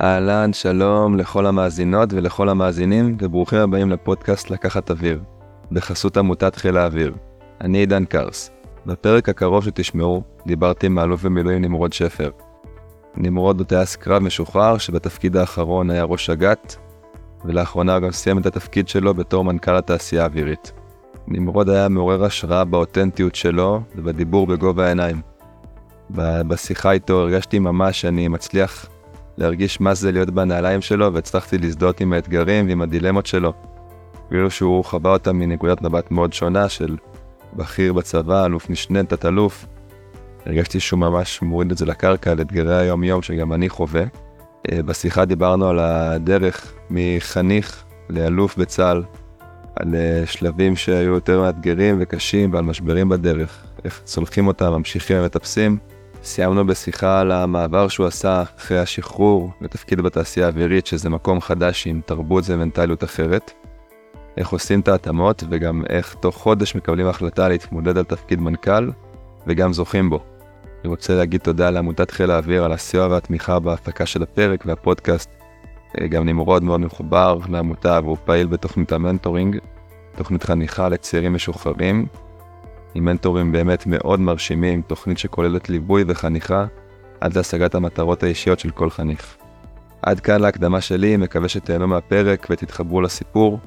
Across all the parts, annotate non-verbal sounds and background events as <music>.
אהלן, שלום לכל המאזינות ולכל המאזינים, וברוכים הבאים לפודקאסט לקחת אוויר, בחסות עמותת חיל האוויר. אני עידן קרס. בפרק הקרוב שתשמעו, דיברתי עם האלוף במילואים נמרוד שפר. נמרוד הוא טייס קרב משוחרר, שבתפקיד האחרון היה ראש אג"ת, ולאחרונה גם סיים את התפקיד שלו בתור מנכ"ל התעשייה האווירית. נמרוד היה מעורר השראה באותנטיות שלו ובדיבור בגובה העיניים. בשיחה איתו הרגשתי ממש שאני מצליח להרגיש מה זה להיות בנעליים שלו, והצלחתי להזדהות עם האתגרים ועם הדילמות שלו. כאילו שהוא חווה אותם מנקודת מבט מאוד שונה של בכיר בצבא, אלוף משנה, תת-אלוף. הרגשתי שהוא ממש מוריד את זה לקרקע, על אתגרי היום-יום שגם אני חווה. אה, בשיחה דיברנו על הדרך מחניך לאלוף בצה"ל, על אה, שלבים שהיו יותר מאתגרים וקשים ועל משברים בדרך, איך צולחים אותם, ממשיכים ומטפסים. סיימנו בשיחה על המעבר שהוא עשה אחרי השחרור לתפקיד בתעשייה האווירית, שזה מקום חדש עם תרבות ומנטליות אחרת. איך עושים את ההתאמות וגם איך תוך חודש מקבלים החלטה להתמודד על תפקיד מנכ"ל וגם זוכים בו. אני רוצה להגיד תודה לעמותת חיל האוויר על הסיוע והתמיכה בהפקה של הפרק והפודקאסט. גם נמרוד מאוד מחובר לעמותה והוא פעיל בתוכנית המנטורינג, תוכנית חניכה לצעירים משוחררים, עם מנטורים באמת מאוד מרשימים, תוכנית שכוללת ליווי וחניכה עד להשגת המטרות האישיות של כל חניך. עד כאן להקדמה שלי, מקווה שתהנו מהפרק ותתחברו לסיפור.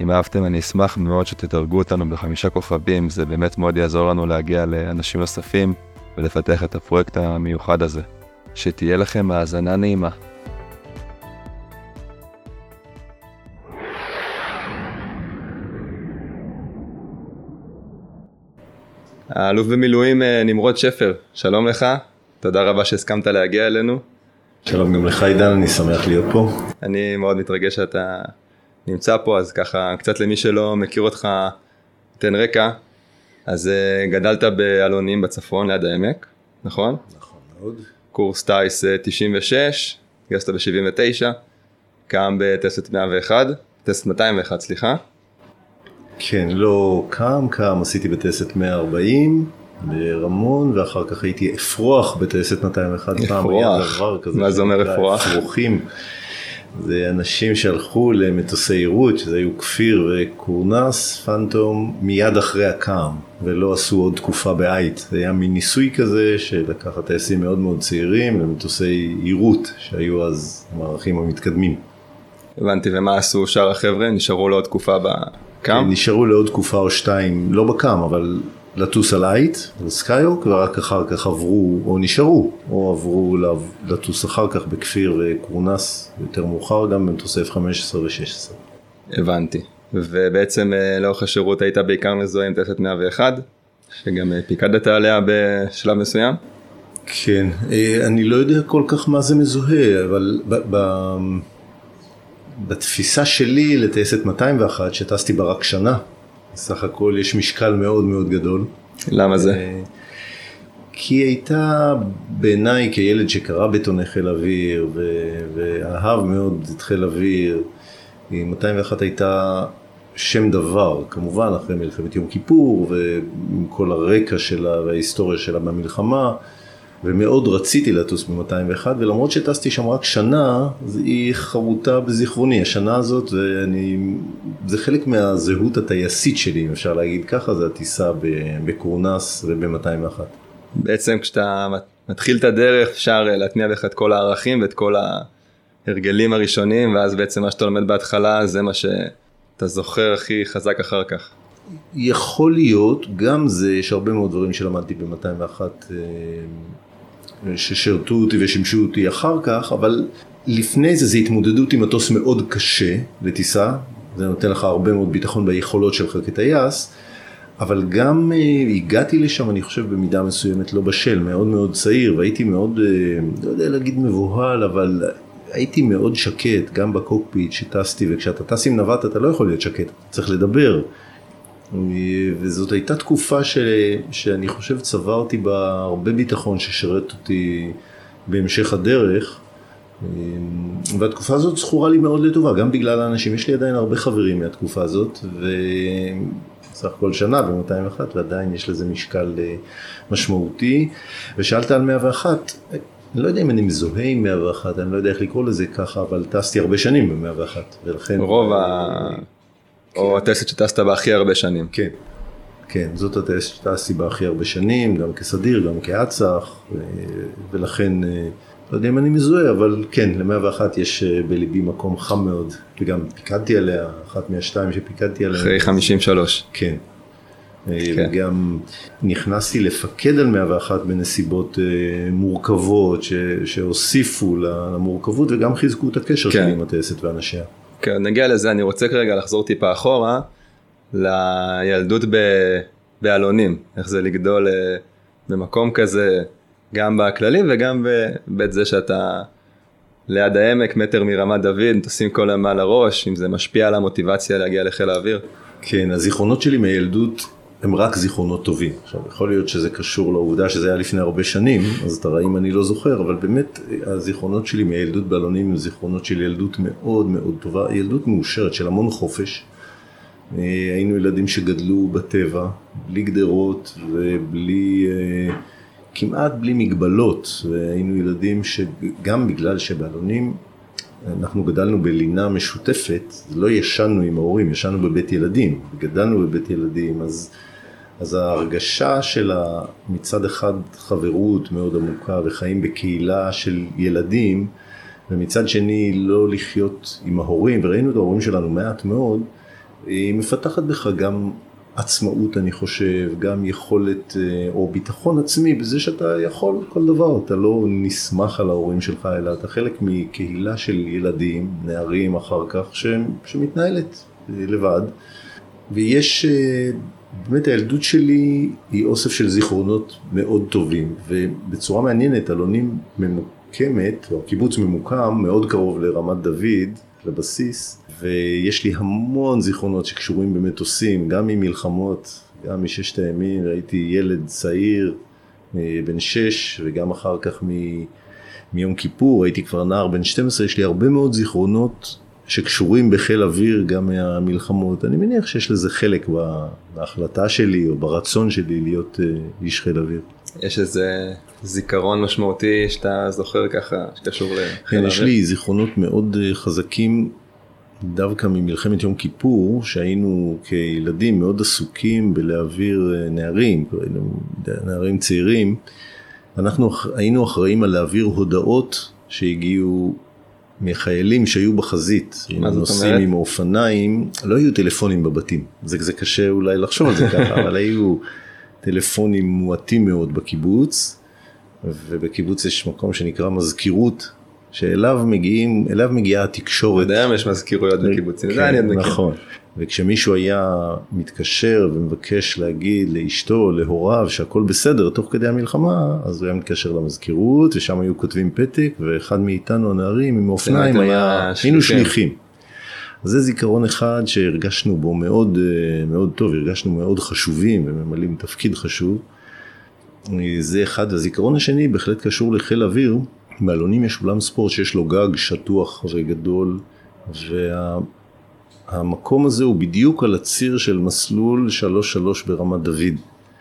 אם אהבתם אני אשמח מאוד שתדרגו אותנו בחמישה כוכבים, זה באמת מאוד יעזור לנו להגיע לאנשים נוספים ולפתח את הפרויקט המיוחד הזה. שתהיה לכם האזנה נעימה. האלוף במילואים אה, נמרוד שפר, שלום לך, תודה רבה שהסכמת להגיע אלינו. שלום גם לך עידן, אני שמח להיות פה. אני מאוד מתרגש שאתה נמצא פה, אז ככה קצת למי שלא מכיר אותך, תן רקע. אז אה, גדלת באלונים בצפון ליד העמק, נכון? נכון מאוד. קורס טיס 96, גייסת ב-79, קם בטסט 101, טסט 201 סליחה. כן, לא קם, קם, עשיתי בטסת 140 ברמון, ואחר כך הייתי אפרוח בטסת 201 פעם. אפרוח? מה זה אומר אפרוח? אפרוחים. זה אנשים שהלכו למטוסי עירות, שזה היו כפיר וקורנס, פנטום, מיד אחרי הקם, ולא עשו עוד תקופה בעית. זה היה מין ניסוי כזה של לקחת טייסים מאוד מאוד צעירים למטוסי עירות, שהיו אז המערכים המתקדמים. הבנתי, ומה עשו שאר החבר'ה? נשארו לעוד תקופה ב... קא"מ? נשארו לעוד תקופה או שתיים, לא בקא"מ, אבל לטוס על עיט, על סקייהוק, ורק אחר כך עברו, או נשארו, או עברו לטוס אחר כך בכפיר וקורנס, יותר מאוחר גם במטוסי F-15 ו-16. הבנתי. ובעצם אה, לאורך השירות היית בעיקר מזוהה עם טייסת 101, שגם אה, פיקדת עליה בשלב מסוים? כן, אה, אני לא יודע כל כך מה זה מזוהה, אבל ב... ב- בתפיסה שלי לטייסת 201 שטסתי בה רק שנה, סך הכל יש משקל מאוד מאוד גדול. למה זה? אה, כי היא הייתה בעיניי כילד שקרא בטוני חיל אוויר ואהב מאוד את חיל אוויר, 201 הייתה שם דבר, כמובן אחרי מלחמת יום כיפור ועם כל הרקע שלה וההיסטוריה שלה במלחמה. ומאוד רציתי לטוס ב-201 ולמרות שטסתי שם רק שנה, היא חרוטה בזיכרוני, השנה הזאת ואני, זה חלק מהזהות הטייסית שלי אם אפשר להגיד ככה, זה הטיסה בקורנס וב-201. בעצם כשאתה מתחיל את הדרך אפשר להטמיע בך את כל הערכים ואת כל ההרגלים הראשונים ואז בעצם מה שאתה לומד בהתחלה זה מה שאתה זוכר הכי חזק אחר כך. יכול להיות, גם זה, יש הרבה מאוד דברים שלמדתי ב-201 ששירתו אותי ושימשו אותי אחר כך, אבל לפני זה זה התמודדות עם מטוס מאוד קשה לטיסה, זה נותן לך הרבה מאוד ביטחון ביכולות שלך כטייס, אבל גם uh, הגעתי לשם אני חושב במידה מסוימת לא בשל, מאוד מאוד צעיר והייתי מאוד, uh, לא יודע להגיד מבוהל, אבל הייתי מאוד שקט גם בקוקפיט שטסתי וכשאתה טס עם נווט אתה לא יכול להיות שקט, אתה צריך לדבר. וזאת הייתה תקופה ש... שאני חושב צברתי בה הרבה ביטחון ששירת אותי בהמשך הדרך. והתקופה הזאת זכורה לי מאוד לטובה, גם בגלל האנשים, יש לי עדיין הרבה חברים מהתקופה הזאת, וסך הכל שנה ב-201 ועדיין יש לזה משקל אה, משמעותי. ושאלת על 101, אני לא יודע אם אני מזוהה עם 101, אני לא יודע איך לקרוא לזה ככה, אבל טסתי הרבה שנים ב-101, ולכן... רוב ה... או הטסט שטסת בה הכי הרבה שנים. כן, כן, זאת הטסט שטסתי בה הכי הרבה שנים, גם כסדיר, גם כאצ"ח, ולכן, אה, לא יודע אם אני מזוהה, אבל כן, ל-101 יש אה, בליבי מקום חם מאוד, וגם פיקדתי עליה, אחת מהשתיים שפיקדתי עליה. אחרי 53. כן. אה, כן. וגם נכנסתי לפקד על 101 בנסיבות מורכבות ש- שהוסיפו למורכבות וגם חיזקו את הקשר כן. שלי עם הטייסת ואנשיה. כן, נגיע לזה, אני רוצה כרגע לחזור טיפה אחורה, לילדות ב... באלונים, איך זה לגדול אה, במקום כזה, גם בכללי וגם בהיבט זה שאתה ליד העמק, מטר מרמת דוד, טסים כל היום מעל הראש, אם זה משפיע על המוטיבציה להגיע לחיל האוויר. כן, הזיכרונות שלי מהילדות הם רק זיכרונות טובים. עכשיו, יכול להיות שזה קשור לעובדה שזה היה לפני הרבה שנים, אז את הרעים אני לא זוכר, אבל באמת הזיכרונות שלי מהילדות באלונים הם זיכרונות של ילדות מאוד מאוד טובה, ילדות מאושרת של המון חופש. אה, היינו ילדים שגדלו בטבע, בלי גדרות ובלי, אה, כמעט בלי מגבלות, והיינו ילדים שגם בגלל שבאלונים אנחנו גדלנו בלינה משותפת, לא ישנו עם ההורים, ישנו בבית ילדים, גדלנו בבית ילדים, אז, אז ההרגשה של מצד אחד חברות מאוד עמוקה וחיים בקהילה של ילדים, ומצד שני לא לחיות עם ההורים, וראינו את ההורים שלנו מעט מאוד, היא מפתחת בך גם עצמאות אני חושב, גם יכולת אה, או ביטחון עצמי בזה שאתה יכול כל דבר, אתה לא נסמך על ההורים שלך אלא אתה חלק מקהילה של ילדים, נערים אחר כך, ש, שמתנהלת אה, לבד. ויש, אה, באמת הילדות שלי היא אוסף של זיכרונות מאוד טובים, ובצורה מעניינת אלונים ממוקמת, או הקיבוץ ממוקם מאוד קרוב לרמת דוד, לבסיס, ויש לי המון זיכרונות שקשורים במטוסים, גם ממלחמות, גם מששת הימים, הייתי ילד צעיר, אה, בן שש, וגם אחר כך מ... מיום כיפור, הייתי כבר נער בן 12, יש לי הרבה מאוד זיכרונות שקשורים בחיל אוויר גם מהמלחמות. אני מניח שיש לזה חלק בה- בהחלטה שלי או ברצון שלי להיות אה, איש חיל אוויר. יש איזה זיכרון משמעותי שאתה זוכר ככה, שקשור לחיל כן, האוויר? יש לי זיכרונות מאוד אה, חזקים דווקא ממלחמת יום כיפור, שהיינו כילדים מאוד עסוקים בלהעביר אה, נערים, היינו נערים צעירים, אנחנו היינו אחראים על להעביר הודעות שהגיעו מחיילים שהיו בחזית. זאת נוסעים? עם אופניים, לא היו טלפונים בבתים, זה, זה קשה אולי לחשוב על זה ככה, <laughs> אבל היו טלפונים מועטים מאוד בקיבוץ, ובקיבוץ יש מקום שנקרא מזכירות, שאליו מגיעים, אליו מגיעה התקשורת. עד היום יש מזכירויות בקיבוצים, זה אני עוד מכיר. נכון. וכשמישהו היה מתקשר ומבקש להגיד לאשתו להוריו שהכל בסדר תוך כדי המלחמה, אז הוא היה מתקשר למזכירות ושם היו כותבים פתק ואחד מאיתנו הנערים עם האופניים הייתם היה. היינו שליחים. אז זה זיכרון אחד שהרגשנו בו מאוד אה, מאוד טוב, הרגשנו מאוד חשובים וממלאים תפקיד חשוב. זה אחד. הזיכרון השני בהחלט קשור לחיל אוויר. באלונים יש אולם ספורט שיש לו גג שטוח וגדול, והמקום הזה הוא בדיוק על הציר של מסלול 33 ברמת דוד.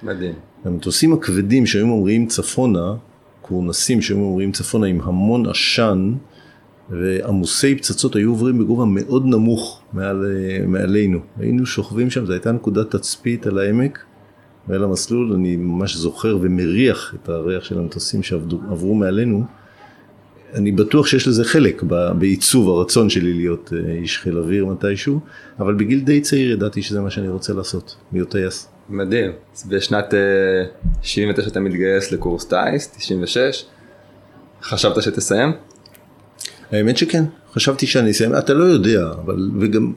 מדהים. המטוסים הכבדים שהיו ממריאים צפונה, קורנסים שהיו ממריאים צפונה עם המון עשן ועמוסי פצצות היו עוברים בגובה מאוד נמוך מעל, מעלינו. היינו שוכבים שם, זו הייתה נקודת תצפית על העמק ועל המסלול, אני ממש זוכר ומריח את הריח של המטוסים שעברו מעלינו. אני בטוח שיש לזה חלק בעיצוב הרצון שלי להיות אה, איש חיל אוויר מתישהו, אבל בגיל די צעיר ידעתי שזה מה שאני רוצה לעשות, להיות טייס. מדהים. אז בשנת אה, 79 אתה מתגייס לקורס טיס, 96. חשבת שתסיים? האמת שכן, חשבתי שאני אסיים, אתה לא יודע, אבל וגם,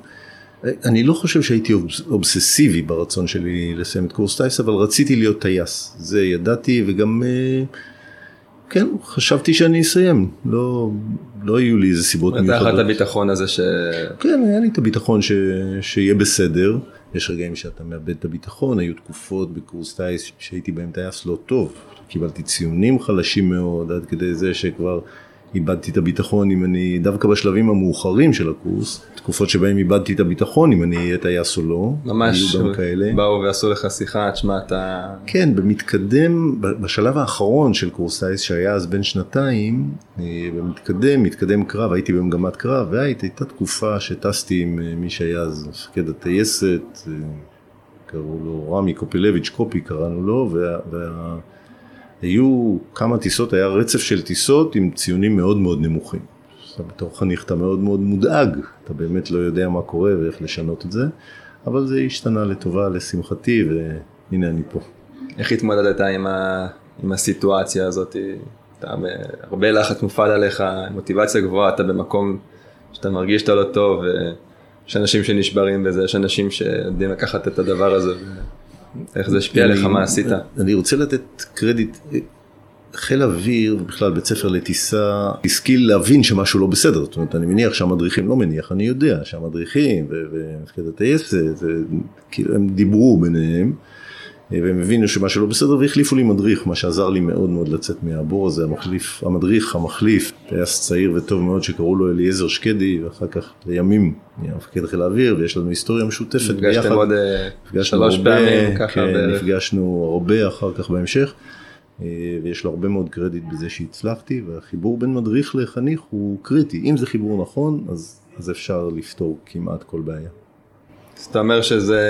אני לא חושב שהייתי אובס- אובססיבי ברצון שלי לסיים את קורס טיס, אבל רציתי להיות טייס, זה ידעתי וגם, אה, כן, חשבתי שאני אסיים, לא, לא היו לי איזה סיבות אתה לך את מיוחדות. הביטחון הזה ש... כן, היה לי את הביטחון ש... שיהיה בסדר. יש רגעים שאתה מאבד את הביטחון, היו תקופות בקורס טיס שהייתי בהם טייס לא טוב. קיבלתי ציונים חלשים מאוד, עד כדי זה שכבר איבדתי את הביטחון אם אני, דווקא בשלבים המאוחרים של הקורס, תקופות שבהם איבדתי את הביטחון אם אני אהיה טייס או לא, ממש, היו גם כאלה. באו ועשו לך שיחה, תשמע אתה... כן, במתקדם, בשלב האחרון של קורס טייס שהיה אז בן שנתיים, אה, במתקדם, מתקדם קרב, הייתי במגמת קרב, והייתה תקופה שטסתי עם אה, מי שהיה אז מפקד הטייסת, אה, קראו לו רמי קופילביץ' קופי קראנו לו, וה... וה היו כמה טיסות, היה רצף של טיסות עם ציונים מאוד מאוד נמוכים. אתה בתור חניך אתה מאוד מאוד מודאג, אתה באמת לא יודע מה קורה ואיך לשנות את זה, אבל זה השתנה לטובה לשמחתי והנה אני פה. איך התמודדת עם, ה... עם הסיטואציה הזאת? אתה הרבה לחץ מופעל עליך, מוטיבציה גבוהה, אתה במקום שאתה מרגיש שאתה לא טוב, יש אנשים שנשברים בזה, יש אנשים שיודעים לקחת את הדבר הזה. איך זה השפיע עליך, מה עשית? אני רוצה לתת קרדיט. חיל אוויר, בכלל בית ספר לטיסה, השכיל להבין שמשהו לא בסדר. זאת אומרת, אני מניח שהמדריכים, לא מניח, אני יודע שהמדריכים ומפקד הטייסת, כאילו הם דיברו ביניהם. והם הבינו שמשהו לא בסדר והחליפו לי מדריך, מה שעזר לי מאוד מאוד לצאת מהבור הזה, המחליף, המדריך המחליף, טייס צעיר וטוב מאוד שקראו לו אליעזר שקדי, ואחר כך לימים נהיה מפקד חיל האוויר, ויש לנו היסטוריה משותפת ביחד. נפגשתם עוד אה, שלוש פעמים ככה כן, בערך. נפגשנו הרבה אחר כך בהמשך, אה, ויש לו הרבה מאוד קרדיט בזה שהצלחתי, והחיבור בין מדריך לחניך הוא קריטי, אם זה חיבור נכון, אז, אז אפשר לפתור כמעט כל בעיה. זאת אומרת שזה...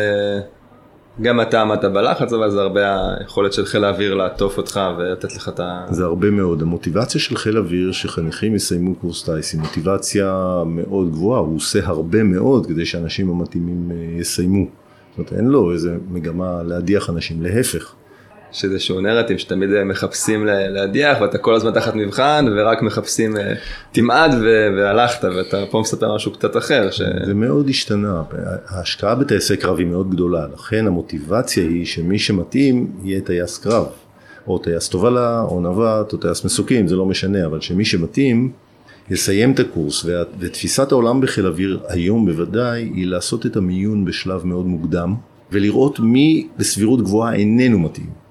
גם אתה עמדת בלחץ, אבל זה הרבה היכולת של חיל האוויר לעטוף אותך ולתת לך את ה... זה הרבה מאוד. המוטיבציה של חיל האוויר שחניכים יסיימו קורס טייס היא מוטיבציה מאוד גבוהה, הוא עושה הרבה מאוד כדי שאנשים המתאימים אה, יסיימו. זאת אומרת, אין לו איזה מגמה להדיח אנשים, להפך. יש איזשהו נרטיב שתמיד מחפשים להדיח ואתה כל הזמן תחת מבחן ורק מחפשים אה, תמעד והלכת ואתה פה מספר משהו קצת אחר. ש... זה מאוד השתנה, ההשקעה בטייסי קרב היא מאוד גדולה, לכן המוטיבציה היא שמי שמתאים יהיה טייס קרב, או טייס תובלה, או נווט, או טייס מסוקים, זה לא משנה, אבל שמי שמתאים יסיים את הקורס, ותפיסת העולם בחיל אוויר היום בוודאי היא לעשות את המיון בשלב מאוד מוקדם, ולראות מי בסבירות גבוהה איננו מתאים.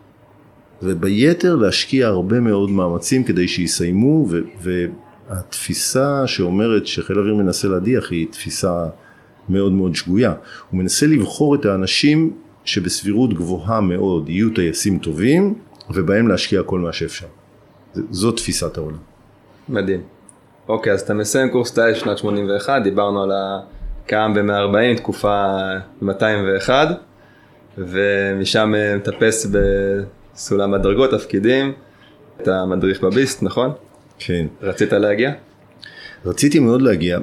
וביתר להשקיע הרבה מאוד מאמצים כדי שיסיימו ו- והתפיסה שאומרת שחיל האוויר מנסה להדיח היא תפיסה מאוד מאוד שגויה. הוא מנסה לבחור את האנשים שבסבירות גבוהה מאוד יהיו טייסים טובים ובהם להשקיע כל מה שאפשר. זו תפיסת העולם. מדהים. אוקיי, אז אתה מסיים קורס טייס שנת 81, דיברנו על הקאם ב-140, תקופה 201, ומשם מטפס ב... סולם הדרגות, תפקידים, אתה מדריך בביסט, נכון? כן. רצית להגיע? רציתי מאוד להגיע,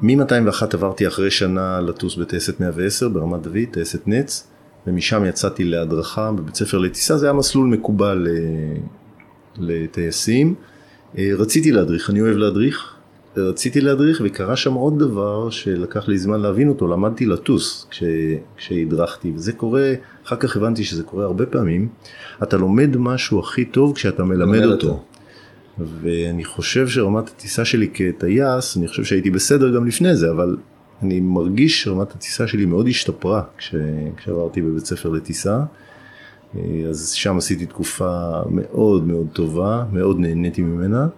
מ-201 עברתי אחרי שנה לטוס בטייסת 110 ברמת דוד, טייסת נץ, ומשם יצאתי להדרכה בבית ספר לטיסה, זה היה מסלול מקובל אה, לטייסים. אה, רציתי להדריך, אני אוהב להדריך, רציתי להדריך וקרה שם עוד דבר שלקח לי זמן להבין אותו, למדתי לטוס כש, כשהדרכתי וזה קורה, אחר כך הבנתי שזה קורה הרבה פעמים, אתה לומד משהו הכי טוב כשאתה מלמד אותו. אותו. ואני חושב שרמת הטיסה שלי כטייס, אני חושב שהייתי בסדר גם לפני זה, אבל אני מרגיש שרמת הטיסה שלי מאוד השתפרה כש, כשעברתי בבית ספר לטיסה. אז שם עשיתי תקופה מאוד מאוד טובה, מאוד נהניתי ממנה.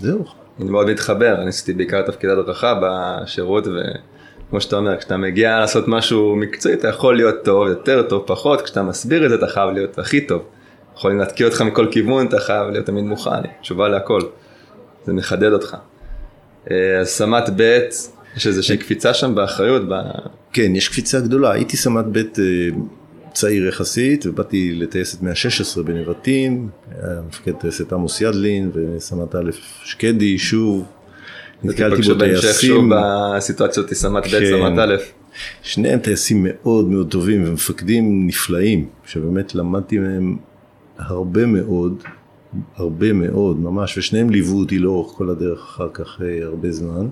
זהו, אני מאוד מתחבר, אני עשיתי בעיקר תפקיד הדרכה בשירות וכמו שאתה אומר, כשאתה מגיע לעשות משהו מקצועי אתה יכול להיות טוב, יותר טוב, פחות, כשאתה מסביר את זה אתה חייב להיות הכי טוב. יכולים להתקיע אותך מכל כיוון, אתה חייב להיות תמיד מוכן, תשובה להכל. זה מחדד אותך. אה, אז סמת ב', יש איזושהי קפיצה שם באחריות? ב... כן, יש קפיצה גדולה, הייתי סמת ב' אה, צעיר יחסית, ובאתי לטייסת 116 בנבטים, מפקד טייסת עמוס ידלין וסמת א' שקדי, שוב, נתקלתי בו טייסים. בסיטואציות סמת ב', כן. סמת א'. שניהם טייסים מאוד מאוד טובים ומפקדים נפלאים, שבאמת למדתי מהם הרבה מאוד, הרבה מאוד ממש, ושניהם ליוו אותי לאורך כל הדרך אחר כך אה, הרבה זמן.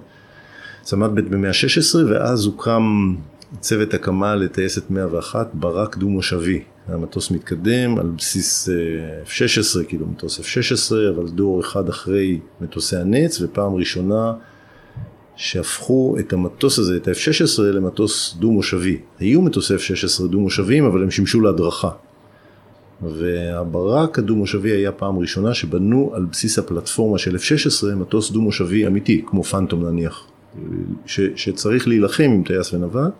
סמת ב' ב-116 ואז הוקם צוות הקמה לטייסת 101 ברק דו מושבי. המטוס מתקדם על בסיס אה, F-16, כאילו מטוס F-16, אבל דור אחד אחרי מטוסי הנץ, ופעם ראשונה שהפכו את המטוס הזה, את ה-F-16, למטוס דו מושבי. היו מטוסי F-16 דו מושביים, אבל הם שימשו להדרכה. והברק הדו-מושבי היה פעם ראשונה שבנו על בסיס הפלטפורמה של F-16 מטוס דו-מושבי אמיתי, כמו פנטום נניח, ש, שצריך להילחם עם טייס ונווט.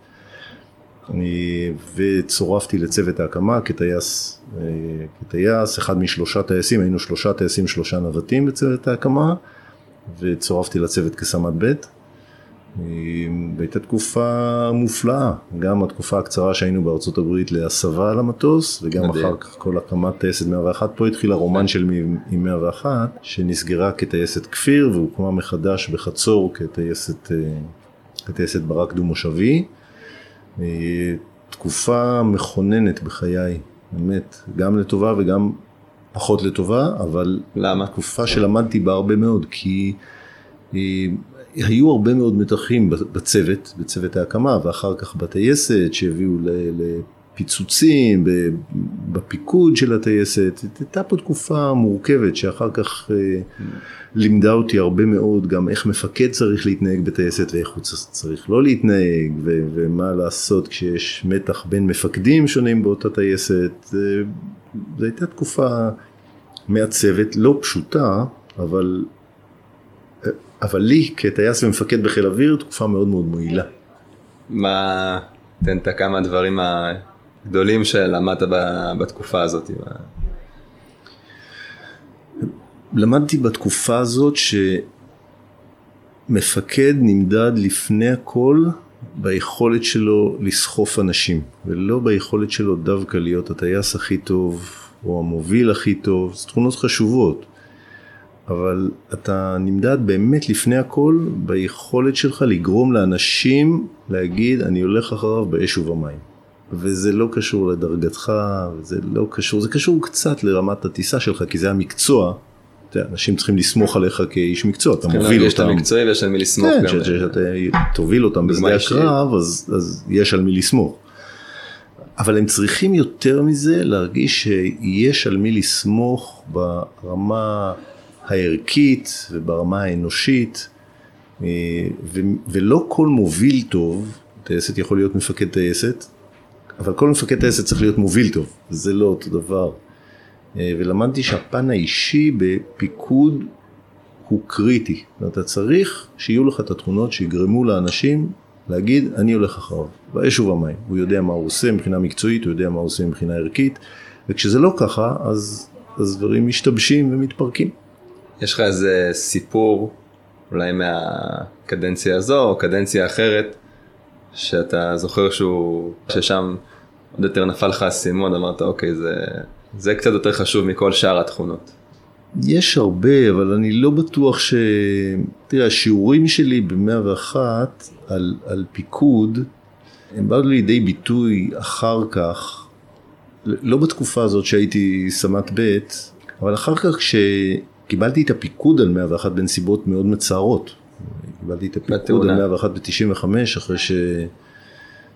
וצורפתי לצוות ההקמה כטייס, כטייס, אחד משלושה טייסים, היינו שלושה טייסים, שלושה נווטים בצוות ההקמה, וצורפתי לצוות כסמ"ט ב'. והייתה תקופה מופלאה, גם התקופה הקצרה שהיינו בארצות הברית להסבה על המטוס, וגם מדהים. אחר כך כל הקמת טייסת 101, פה התחיל הרומן של עם 101, שנסגרה כטייסת כפיר והוקמה מחדש בחצור כטייסת, אה, כטייסת ברק דו מושבי. תקופה מכוננת בחיי, באמת, גם לטובה וגם פחות לטובה, אבל... למה? תקופה שלמדתי בה הרבה מאוד, כי היו הרבה מאוד מתחים בצוות, בצוות ההקמה, ואחר כך בטייסת שהביאו פיצוצים בפיקוד של הטייסת, הייתה פה תקופה מורכבת שאחר כך אה, לימדה אותי הרבה מאוד גם איך מפקד צריך להתנהג בטייסת ואיך הוא צריך לא להתנהג ומה לעשות כשיש מתח בין מפקדים שונים באותה טייסת, זו הייתה תקופה מעצבת, לא פשוטה, אבל, אבל לי כטייס ומפקד בחיל אוויר תקופה מאוד מאוד מועילה. מה, תן את כמה דברים גדולים שלמדת בתקופה הזאת? למדתי בתקופה הזאת שמפקד נמדד לפני הכל ביכולת שלו לסחוף אנשים, ולא ביכולת שלו דווקא להיות הטייס הכי טוב או המוביל הכי טוב, זה תכונות חשובות, אבל אתה נמדד באמת לפני הכל ביכולת שלך לגרום לאנשים להגיד אני הולך אחריו באש ובמים. וזה לא קשור לדרגתך, וזה לא קשור, זה קשור קצת לרמת הטיסה שלך, כי זה המקצוע. אנשים צריכים לסמוך עליך כאיש מקצוע, אתה מוביל אותם. יש את המקצועי ויש על מי לסמוך כן, גם. שאתה תוביל אותם בשדה הקרב, אז, אז יש על מי לסמוך. אבל הם צריכים יותר מזה להרגיש שיש על מי לסמוך ברמה הערכית וברמה האנושית, אה, ולא כל מוביל טוב, טייסת יכול להיות מפקד טייסת, אבל כל מפקד טייסת צריך להיות מוביל טוב, זה לא אותו דבר. אה, ולמדתי שהפן האישי בפיקוד הוא קריטי. אתה צריך שיהיו לך את התכונות שיגרמו לאנשים להגיד, אני הולך אחריו, באש ובמים. הוא יודע מה הוא עושה מבחינה מקצועית, הוא יודע מה הוא עושה מבחינה ערכית, וכשזה לא ככה, אז, אז דברים משתבשים ומתפרקים. יש לך איזה סיפור, אולי מהקדנציה הזו, או קדנציה אחרת, שאתה זוכר שהוא, ששם עוד יותר נפל לך האסימון, אמרת אוקיי זה, זה קצת יותר חשוב מכל שאר התכונות. יש הרבה, אבל אני לא בטוח ש... תראה, השיעורים שלי ב-101 על, על פיקוד, הם באו לידי ביטוי אחר כך, לא בתקופה הזאת שהייתי סמ"ט ב', אבל אחר כך כשקיבלתי את הפיקוד על 101 בנסיבות מאוד מצערות. קיבלתי את הפיקוד על 101 ב-95 אחרי ש...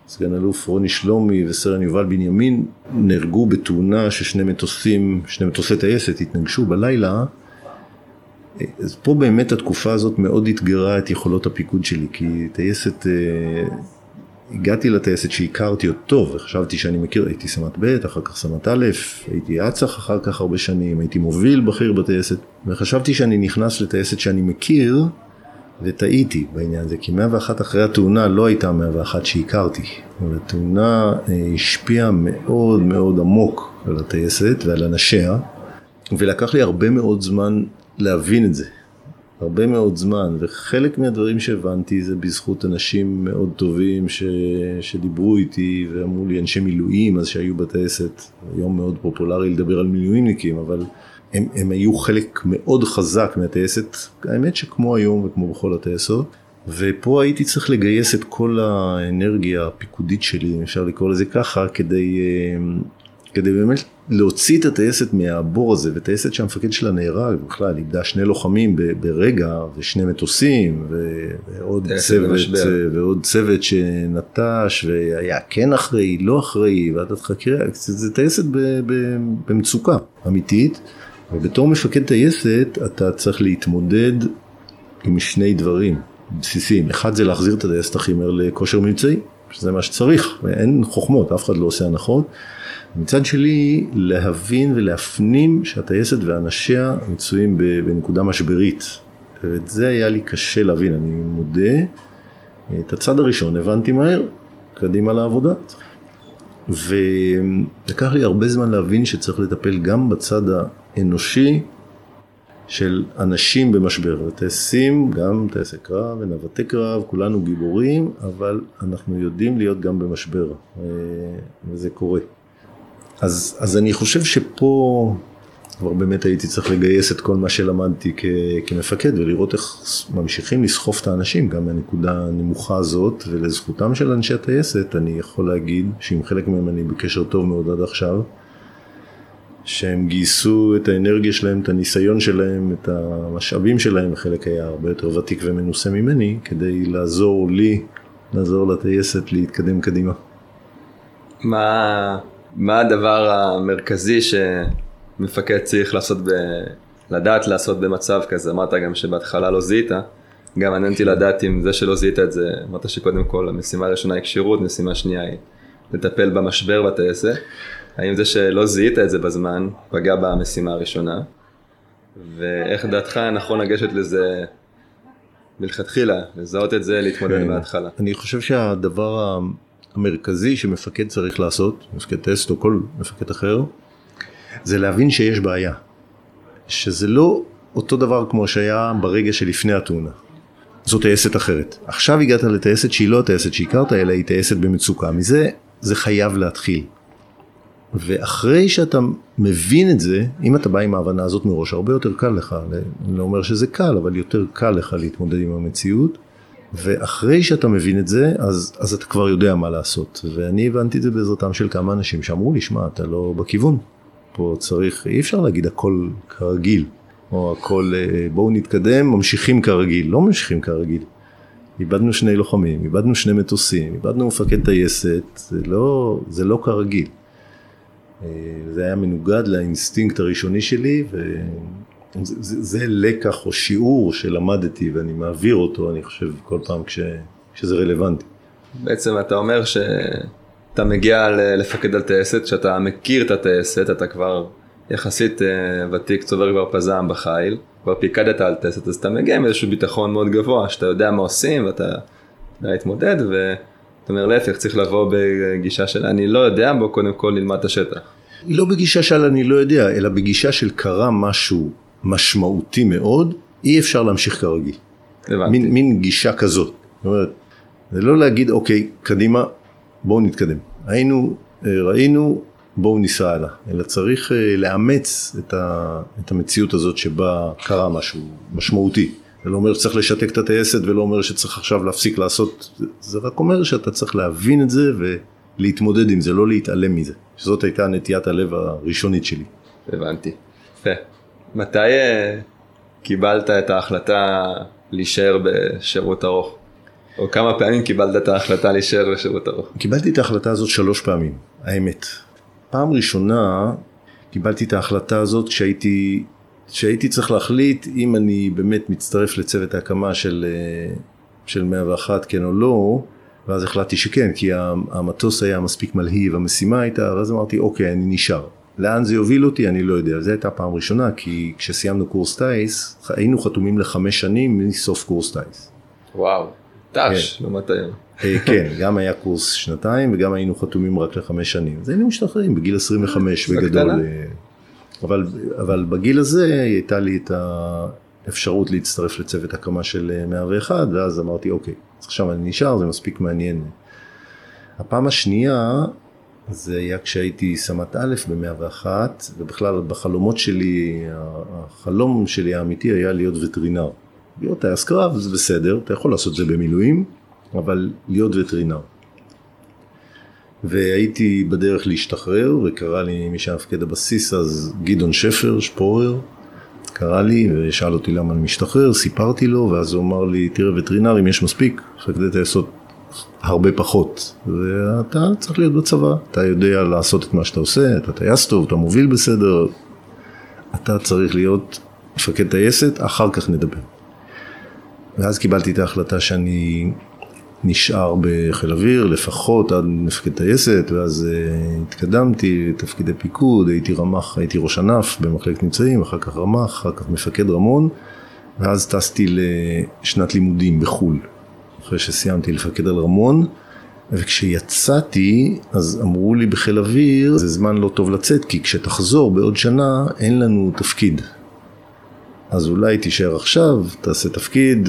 סגן אלוף רוני שלומי וסרן יובל בנימין נהרגו בתאונה ששני מטוסים, שני מטוסי טייסת התנגשו בלילה. אז פה באמת התקופה הזאת מאוד אתגרה את יכולות הפיקוד שלי כי טייסת, אה, הגעתי לטייסת שהכרתי עוד טוב וחשבתי שאני מכיר, הייתי סמ"ט ב', אחר כך סמ"ט א', הייתי אצ"ח אחר כך הרבה שנים, הייתי מוביל בכיר בטייסת ושחשבתי שאני נכנס לטייסת שאני מכיר וטעיתי בעניין הזה, כי 101 אחרי התאונה לא הייתה 101 שהכרתי. אבל התאונה אה, השפיעה מאוד מאוד עמוק על הטייסת ועל אנשיה, ולקח לי הרבה מאוד זמן להבין את זה. הרבה מאוד זמן, וחלק מהדברים שהבנתי זה בזכות אנשים מאוד טובים ש... שדיברו איתי ואמרו לי אנשי מילואים אז שהיו בטייסת, היום מאוד פופולרי לדבר על מילואימניקים, אבל הם, הם היו חלק מאוד חזק מהטייסת, האמת שכמו היום וכמו בכל הטייסות, ופה הייתי צריך לגייס את כל האנרגיה הפיקודית שלי, אם אפשר לקרוא לזה ככה, כדי, אה, כדי באמת להוציא את הטייסת מהבור הזה, וטייסת שהמפקד שלה נהרג, בכלל איבדה שני לוחמים ברגע, ושני מטוסים, ועוד צוות, ועוד צוות שנטש, והיה כן אחראי, לא אחראי, ועדת חקירה, זה טייסת במצוקה אמיתית. ובתור מפקד טייסת אתה צריך להתמודד עם שני דברים בסיסיים. אחד זה להחזיר את הטייסת הכי מהר לכושר מבצעי, שזה מה שצריך, ואין חוכמות, אף אחד לא עושה הנחות. מצד שלי, להבין ולהפנים שהטייסת ואנשיה מצויים בנקודה משברית. ואת זה היה לי קשה להבין, אני מודה. את הצד הראשון הבנתי מהר, קדימה לעבודה. ולקח לי הרבה זמן להבין שצריך לטפל גם בצד האנושי של אנשים במשבר. טייסים, גם טייסי קרב ונווטי קרב, כולנו גיבורים, אבל אנחנו יודעים להיות גם במשבר, וזה קורה. אז, אז אני חושב שפה כבר באמת הייתי צריך לגייס את כל מה שלמדתי כ, כמפקד ולראות איך ממשיכים לסחוף את האנשים גם מהנקודה הנמוכה הזאת ולזכותם של אנשי הטייסת אני יכול להגיד שעם חלק מהם אני בקשר טוב מאוד עד עכשיו שהם גייסו את האנרגיה שלהם, את הניסיון שלהם, את המשאבים שלהם, חלק היה הרבה יותר ותיק ומנוסה ממני, כדי לעזור לי, לעזור לטייסת להתקדם קדימה. מה, מה הדבר המרכזי שמפקד צריך לעשות, ב, לדעת לעשות במצב כזה? אמרת גם שבהתחלה לא זיהית, גם מעניין אותי לדעת אם זה שלא זיהית את זה, אמרת שקודם כל המשימה הראשונה היא כשירות, משימה שנייה היא לטפל במשבר בטייסת. האם זה שלא זיהית את זה בזמן פגע במשימה הראשונה? ואיך דעתך נכון לגשת לזה מלכתחילה, לזהות את זה, להתמודד כן. מההתחלה? אני חושב שהדבר המרכזי שמפקד צריך לעשות, מפקד טסט או כל מפקד אחר, זה להבין שיש בעיה. שזה לא אותו דבר כמו שהיה ברגע שלפני התאונה. זו טייסת אחרת. עכשיו הגעת לטייסת שהיא לא הטייסת שהכרת, אלא היא טייסת במצוקה. מזה זה חייב להתחיל. ואחרי שאתה מבין את זה, אם אתה בא עם ההבנה הזאת מראש, הרבה יותר קל לך, אני לא אומר שזה קל, אבל יותר קל לך להתמודד עם המציאות. ואחרי שאתה מבין את זה, אז, אז אתה כבר יודע מה לעשות. ואני הבנתי את זה בעזרתם של כמה אנשים שאמרו לי, שמע, אתה לא בכיוון. פה צריך, אי אפשר להגיד הכל כרגיל, או הכל, אה, בואו נתקדם, ממשיכים כרגיל. לא ממשיכים כרגיל. איבדנו שני לוחמים, איבדנו שני מטוסים, איבדנו מפקד טייסת, זה לא, זה לא כרגיל. אה, זה היה מנוגד לאינסטינקט הראשוני שלי וזה זה לקח או שיעור שלמדתי ואני מעביר אותו אני חושב כל פעם כש, כשזה רלוונטי. בעצם אתה אומר שאתה מגיע לפקד על טייסת, שאתה מכיר את הטייסת, אתה כבר יחסית אה, ותיק, צובר כבר פזם בחיל, כבר פיקדת על טייסת, אז אתה מגיע עם איזשהו ביטחון מאוד גבוה, שאתה יודע מה עושים ואתה יודע להתמודד ו... זאת אומרת, להפך, צריך לבוא בגישה של אני לא יודע, בוא קודם כל נלמד את השטח. לא בגישה של אני לא יודע, אלא בגישה של קרה משהו משמעותי מאוד, אי אפשר להמשיך כרגיל. הבנתי. מין, מין גישה כזאת. זאת אומרת, זה לא להגיד, אוקיי, קדימה, בואו נתקדם. היינו, אה, ראינו, בואו ניסע הלאה. אלא צריך אה, לאמץ את, ה, את המציאות הזאת שבה קרה משהו משמעותי. זה לא אומר שצריך לשתק את הטייסת ולא אומר שצריך עכשיו להפסיק לעשות, זה רק אומר שאתה צריך להבין את זה ולהתמודד עם זה, לא להתעלם מזה. שזאת הייתה נטיית הלב הראשונית שלי. הבנתי. יפה. מתי אה, קיבלת את ההחלטה להישאר בשירות ארוך? או כמה פעמים קיבלת את ההחלטה להישאר בשירות ארוך? קיבלתי את ההחלטה הזאת שלוש פעמים, האמת. פעם ראשונה קיבלתי את ההחלטה הזאת כשהייתי שהייתי צריך להחליט אם אני באמת מצטרף לצוות ההקמה של, אה, של 101 כן או לא, ואז החלטתי שכן, כי המטוס היה מספיק מלהיב, המשימה הייתה, ואז אמרתי אוקיי, אני נשאר. לאן זה יוביל אותי אני לא יודע, זו הייתה פעם ראשונה, כי כשסיימנו קורס טיס, היינו חתומים לחמש שנים מסוף קורס טיס. וואו, ת"ש. לעומת היום. אה, כן, גם היה קורס שנתיים וגם היינו חתומים רק לחמש שנים. אז היינו משתחררים בגיל 25 בגדול. אבל, אבל בגיל הזה הייתה לי את האפשרות להצטרף לצוות הקמה של 101 ואז אמרתי אוקיי, אז עכשיו אני נשאר, זה מספיק מעניין. הפעם השנייה זה היה כשהייתי סמ"ט א' ב-101 ובכלל בחלומות שלי, החלום שלי האמיתי היה להיות וטרינר. להיות טייס קרב זה בסדר, אתה יכול לעשות את זה במילואים, אבל להיות וטרינר. והייתי בדרך להשתחרר וקרא לי מי שהיה מפקד הבסיס אז גדעון שפר, שפורר, קרא לי ושאל אותי למה אני משתחרר, סיפרתי לו ואז הוא אמר לי תראה וטרינרים יש מספיק, מפקדי טייסות הרבה פחות ואתה צריך להיות בצבא, אתה יודע לעשות את מה שאתה עושה, אתה טייס טוב, אתה מוביל בסדר, אתה צריך להיות מפקד טייסת, אחר כך נדבר. ואז קיבלתי את ההחלטה שאני נשאר בחיל אוויר, לפחות עד מפקד טייסת, ואז uh, התקדמתי לתפקידי פיקוד, הייתי רמ"ח, הייתי ראש ענף במחלקת נמצאים, אחר כך רמ"ח, אחר כך מפקד רמון, ואז טסתי לשנת לימודים בחו"ל, אחרי שסיימתי לפקד על רמון. וכשיצאתי, אז אמרו לי בחיל אוויר, זה זמן לא טוב לצאת, כי כשתחזור בעוד שנה, אין לנו תפקיד. אז אולי תישאר עכשיו, תעשה תפקיד,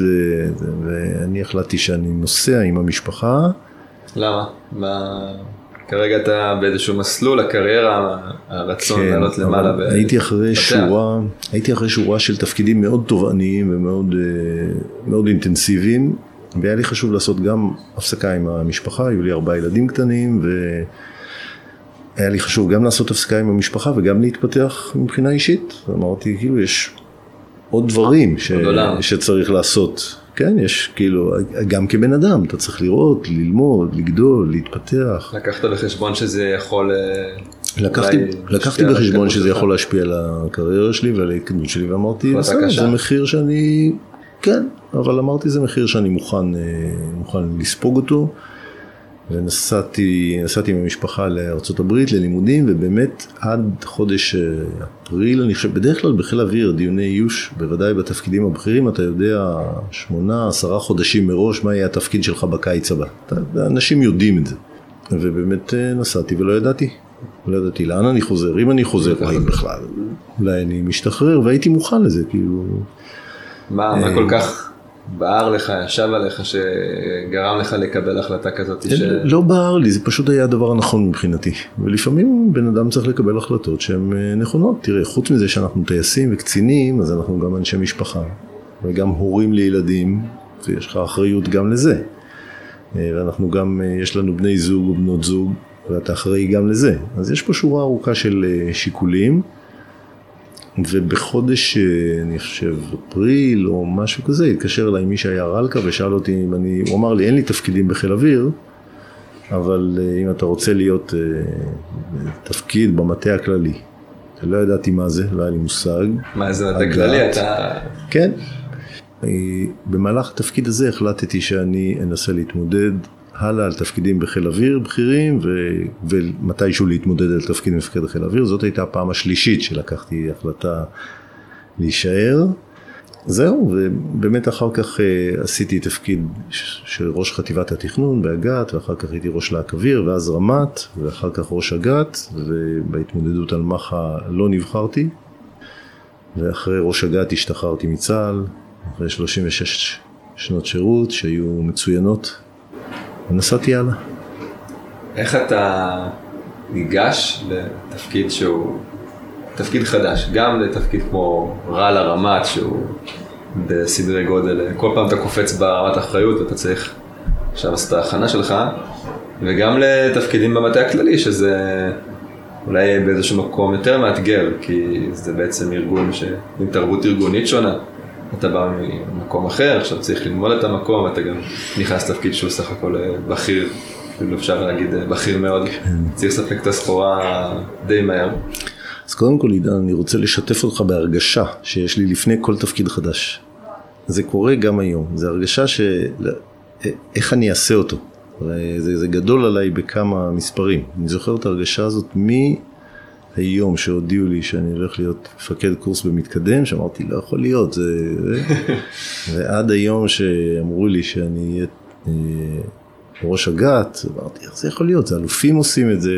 ואני החלטתי שאני נוסע עם המשפחה. למה? מה... כרגע אתה באיזשהו מסלול, הקריירה, הרצון כן, לעלות למעלה. ו... הייתי אחרי שורה, הייתי אחרי שורה של תפקידים מאוד תובעניים ומאוד אה, מאוד אינטנסיביים, והיה לי חשוב לעשות גם הפסקה עם המשפחה, היו לי ארבעה ילדים קטנים, והיה לי חשוב גם לעשות הפסקה עם המשפחה וגם להתפתח מבחינה אישית. אמרתי, כאילו, יש עוד דברים ש... שצריך לעשות. כן, יש כאילו, גם כבן אדם, אתה צריך לראות, ללמוד, לגדול, להתפתח. לקחת בחשבון שזה יכול... אה, לקחתי, לקחתי בחשבון שזה יכול להשפיע על הקריירה שלי ועל ההתקדמות שלי ואמרתי, בסדר, זה מחיר שאני, כן, אבל אמרתי זה מחיר שאני מוכן, אה, מוכן לספוג אותו. ונסעתי עם המשפחה לארה"ב ללימודים ובאמת עד חודש אה, אפריל אני חושב בדרך כלל בחיל האוויר דיוני איוש בוודאי בתפקידים הבכירים אתה יודע שמונה עשרה חודשים מראש מה יהיה התפקיד שלך בקיץ הבא. אנשים יודעים את זה. ובאמת אה, נסעתי ולא ידעתי. לא ידעתי לאן אני חוזר אם אני חוזר האם בכלל. אולי אני משתחרר והייתי מוכן לזה כאילו. מה, מה כל כך בער לך, ישב עליך, שגרם לך לקבל החלטה כזאת? ש... לא בער לי, זה פשוט היה הדבר הנכון מבחינתי. ולפעמים בן אדם צריך לקבל החלטות שהן אה, נכונות. תראה, חוץ מזה שאנחנו טייסים וקצינים, אז אנחנו גם אנשי משפחה, וגם הורים לילדים, ויש לך אחריות גם לזה. אה, ואנחנו גם, אה, יש לנו בני זוג או בנות זוג, ואתה אחראי גם לזה. אז יש פה שורה ארוכה של שיקולים. ובחודש, אה, אני חושב, אפריל או משהו כזה, התקשר אליי מי שהיה רלקה ושאל אותי אם אני, הוא אמר לי, אין לי תפקידים בחיל אוויר, אבל אה, אם אתה רוצה להיות אה, תפקיד במטה הכללי. לא ידעתי מה זה, לא היה לי מושג. מה זה מטה כללי? אתה... כן. במהלך התפקיד הזה החלטתי שאני אנסה להתמודד הלאה על תפקידים בחיל אוויר בכירים ו... ומתישהו להתמודד על תפקיד מפקד חיל אוויר. זאת הייתה הפעם השלישית שלקחתי החלטה להישאר. זהו, ובאמת אחר כך uh, עשיתי תפקיד של ראש חטיבת התכנון באג"ת, ואחר כך הייתי ראש להק אוויר, ואז רמ"ט, ואחר כך ראש אג"ת, ובהתמודדות על מח"א לא נבחרתי, ואחרי ראש אג"ת השתחררתי מצה"ל, אחרי 36 שנות שירות שהיו מצוינות ונסעתי הלאה. איך אתה ניגש לתפקיד שהוא תפקיד חדש, גם לתפקיד כמו רע לרמת שהוא בסדרי גודל, כל פעם אתה קופץ ברמת אחריות ואתה צריך עכשיו לעשות את ההכנה שלך, וגם לתפקידים במטה הכללי שזה אולי באיזשהו מקום יותר מאתגר, כי זה בעצם ארגון ש... עם תרבות ארגונית שונה. אתה בא ממקום אחר, עכשיו צריך ללמוד את המקום, אתה גם נכנס לתפקיד שהוא סך הכל אה, בכיר, אפילו אפשר להגיד אה, בכיר מאוד, כן. צריך לספק את הסחורה די מהר. אז קודם כל עידן, אני רוצה לשתף אותך בהרגשה שיש לי לפני כל תפקיד חדש. זה קורה גם היום, זה הרגשה ש... אה, איך אני אעשה אותו. זה, זה גדול עליי בכמה מספרים. אני זוכר את ההרגשה הזאת מ... היום שהודיעו לי שאני הולך להיות מפקד קורס במתקדם, שאמרתי לא יכול להיות, זה... <laughs> ועד היום שאמרו לי שאני אהיה אה, ראש אג"ת, אמרתי איך זה יכול להיות, זה אלופים עושים את זה,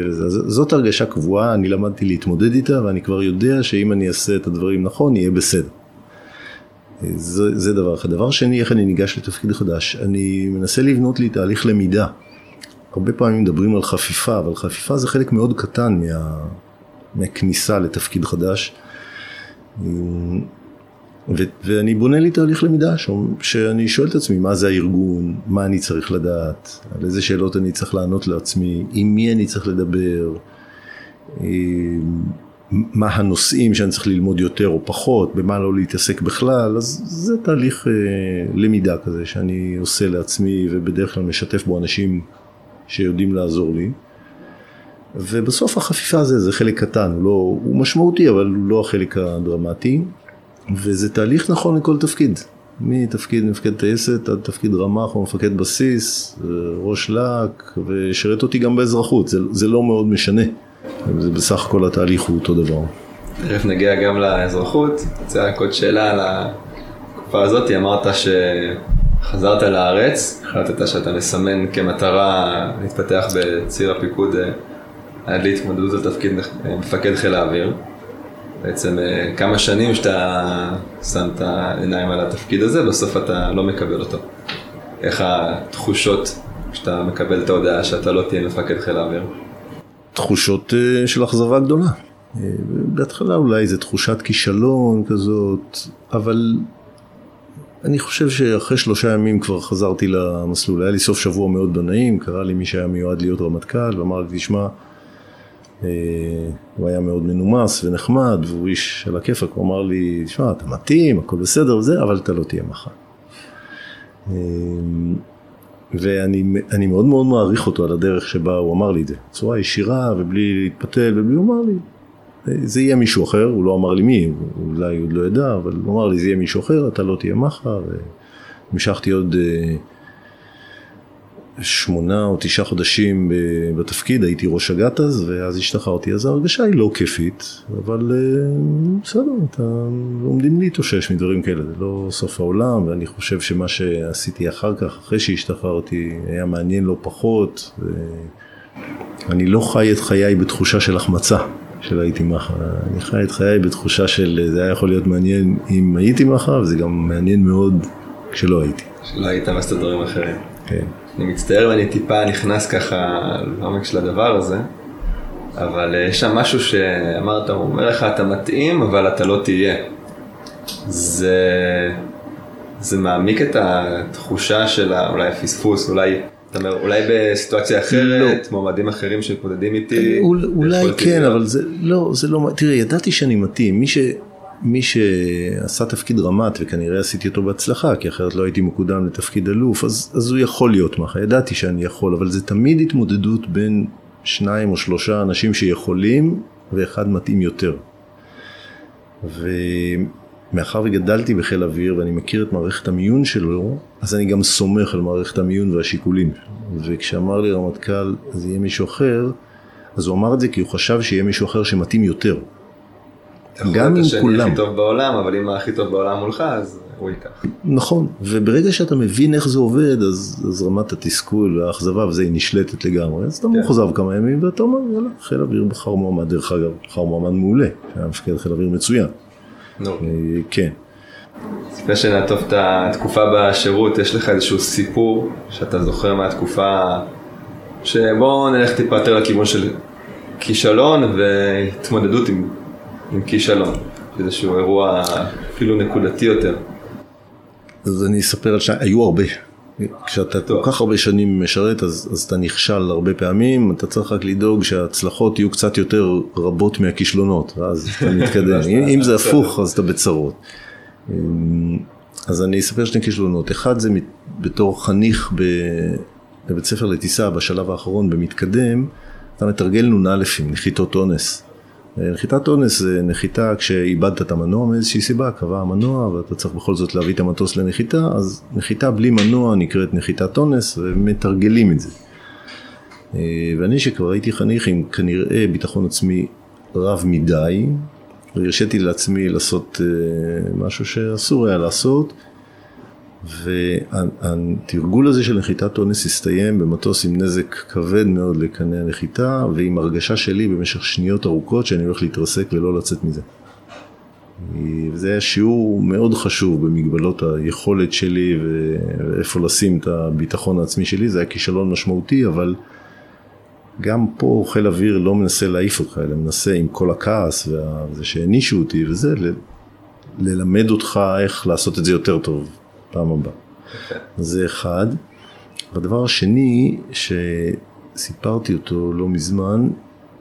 זאת הרגשה קבועה, אני למדתי להתמודד איתה ואני כבר יודע שאם אני אעשה את הדברים נכון, יהיה בסדר. זה, זה דבר אחד. דבר שני, איך אני ניגש לתפקיד חדש? אני מנסה לבנות לי תהליך למידה. הרבה פעמים מדברים על חפיפה, אבל חפיפה זה חלק מאוד קטן מה... מכניסה לתפקיד חדש. ו- ואני בונה לי תהליך למידה שאני שואל את עצמי מה זה הארגון, מה אני צריך לדעת, על איזה שאלות אני צריך לענות לעצמי, עם מי אני צריך לדבר, מה הנושאים שאני צריך ללמוד יותר או פחות, במה לא להתעסק בכלל, אז זה תהליך אה, למידה כזה שאני עושה לעצמי ובדרך כלל משתף בו אנשים שיודעים לעזור לי. ובסוף החפיפה הזה זה חלק קטן, הוא, לא, הוא משמעותי אבל הוא לא החלק הדרמטי. וזה תהליך נכון לכל תפקיד. מתפקיד מפקד טייסת עד תפקיד רמ"ח או מפקד בסיס, ראש להק, ושירת אותי גם באזרחות, זה, זה לא מאוד משנה, זה בסך הכל התהליך הוא אותו דבר. תכף נגיע גם לאזרחות, רוצה רק עוד שאלה על התקופה הזאת, אמרת שחזרת לארץ, החלטת שאתה מסמן כמטרה להתפתח בציר הפיקוד אה, עד להתמודדות על תפקיד מפקד חיל האוויר. בעצם אה, כמה שנים שאתה שם את העיניים על התפקיד הזה, בסוף אתה לא מקבל אותו. איך התחושות כשאתה מקבל את ההודעה שאתה לא תהיה מפקד חיל האוויר? תחושות אה, של אכזבה גדולה. אה, בהתחלה אולי זו תחושת כישלון כזאת, אבל אני חושב שאחרי שלושה ימים כבר חזרתי למסלול. היה לי סוף שבוע מאוד לא נעים, קרא לי מי שהיה מיועד להיות רמטכ"ל, ואמר לי, תשמע, אה, הוא היה מאוד מנומס ונחמד, והוא איש על הכיפאק, הוא אמר לי, תשמע, אתה מתאים, הכל בסדר וזה, אבל אתה לא תהיה מחר. אה, ואני מאוד מאוד מעריך אותו על הדרך שבה הוא אמר לי את זה, בצורה ישירה ובלי להתפתל ובלי, הוא אמר לי, זה יהיה מישהו אחר, הוא לא אמר לי מי, אולי עוד לא ידע, אבל הוא אמר לי זה יהיה מישהו אחר, אתה לא תהיה מחר, והמשכתי עוד אה, שמונה או תשעה חודשים בתפקיד, הייתי ראש אג"ת אז, ואז השתחררתי, אז ההרגשה היא לא כיפית, אבל אה, בסדר, אתה לומדים להתאושש מדברים כאלה, זה לא סוף העולם, ואני חושב שמה שעשיתי אחר כך, אחרי שהשתחררתי, היה מעניין לא פחות, ואני לא חי את חיי בתחושה של החמצה. של הייתי מחר, אני חי את חיי בתחושה של זה היה יכול להיות מעניין אם הייתי מחר, וזה גם מעניין מאוד כשלא הייתי. שלא היית לעשות דברים אחרים. כן. אני מצטער ואני טיפה נכנס ככה לעומק של הדבר הזה, אבל אה, יש שם משהו שאמרת, הוא אומר לך אתה מתאים אבל אתה לא תהיה. זה, זה מעמיק את התחושה של אולי הפספוס, אולי אתה אומר, אולי בסיטואציה אחרת, לא. מועמדים אחרים שמתמודדים איתי. אולי כן, אבל זה לא, זה לא, תראה, ידעתי שאני מתאים. מי ש... מי שעשה תפקיד רמ"ט, וכנראה עשיתי אותו בהצלחה, כי אחרת לא הייתי מקודם לתפקיד אלוף, אז, אז הוא יכול להיות מחר, ידעתי שאני יכול, אבל זה תמיד התמודדות בין שניים או שלושה אנשים שיכולים, ואחד מתאים יותר. ומאחר וגדלתי בחיל אוויר ואני מכיר את מערכת המיון שלו, אז אני גם סומך על מערכת המיון והשיקולים. וכשאמר לי רמטכ"ל, זה יהיה מישהו אחר, אז הוא אמר את זה כי הוא חשב שיהיה מישהו אחר שמתאים יותר. גם עם כולם. הכי טוב בעולם, אבל אם הכי טוב בעולם מולך, אז הוא ייקח. נכון, וברגע שאתה מבין איך זה עובד, אז, אז רמת התסכול והאכזבה וזה היא נשלטת לגמרי. אז אתה כן. מוחזב כמה ימים ואתה אומר, יאללה, חיל אוויר בחר מועמד, דרך אגב, בחר מועמד מעולה, היה מפקד חיל אוויר מצוין. נו. אה, כן. לפני שנעטוף את התקופה בשירות, יש לך איזשהו סיפור שאתה זוכר מהתקופה, שבוא נלך טיפה יותר לכיוון של כישלון והתמודדות עם עם כישלון, איזשהו אירוע אפילו נקודתי יותר. אז אני אספר על שהיו הרבה. כשאתה כל כך הרבה שנים משרת אז, אז אתה נכשל הרבה פעמים, אתה צריך רק לדאוג שההצלחות יהיו קצת יותר רבות מהכישלונות, ואז אתה <laughs> מתקדם. אם, אם זה הפוך אז אתה בצרות. אמ, אז אני אספר שני כישלונות. אחד זה בתור חניך בבית ספר לטיסה בשלב האחרון במתקדם, אתה מתרגל נ"א נחיתות אונס. נחיתת אונס זה נחיתה כשאיבדת את המנוע מאיזושהי סיבה, קבע המנוע ואתה צריך בכל זאת להביא את המטוס לנחיתה, אז נחיתה בלי מנוע נקראת נחיתת אונס ומתרגלים את זה. אה, ואני שכבר הייתי חניך עם כנראה ביטחון עצמי רב מדי, והרשיתי לעצמי לעשות אה, משהו שאסור היה לעשות, והתרגול הזה של נחיתת אונס הסתיים במטוס עם נזק כבד מאוד לקנה הנחיתה ועם הרגשה שלי במשך שניות ארוכות שאני הולך להתרסק ולא לצאת מזה. וזה היה שיעור מאוד חשוב במגבלות היכולת שלי ואיפה לשים את הביטחון העצמי שלי, זה היה כישלון משמעותי אבל גם פה חיל אוויר לא מנסה להעיף אותך אלא מנסה עם כל הכעס וזה שהענישו אותי וזה ללמד אותך איך לעשות את זה יותר טוב פעם הבאה. זה אחד. והדבר השני שסיפרתי אותו לא מזמן,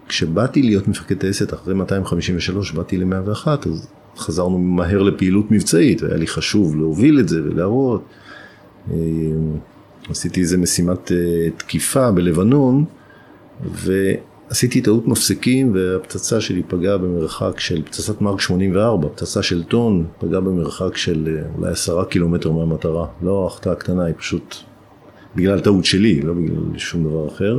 כשבאתי להיות מפקד טייסת אחרי 253 באתי ל-101 אז חזרנו מהר לפעילות מבצעית והיה לי חשוב להוביל את זה ולהראות. אה, עשיתי איזה משימת אה, תקיפה בלבנון עשיתי טעות מפסיקים והפצצה שלי פגעה במרחק של פצצת מרק 84, פצצה של טון, פגעה במרחק של אה, אולי עשרה קילומטר מהמטרה. לא החטאה קטנה, היא פשוט בגלל טעות שלי, לא בגלל שום דבר אחר.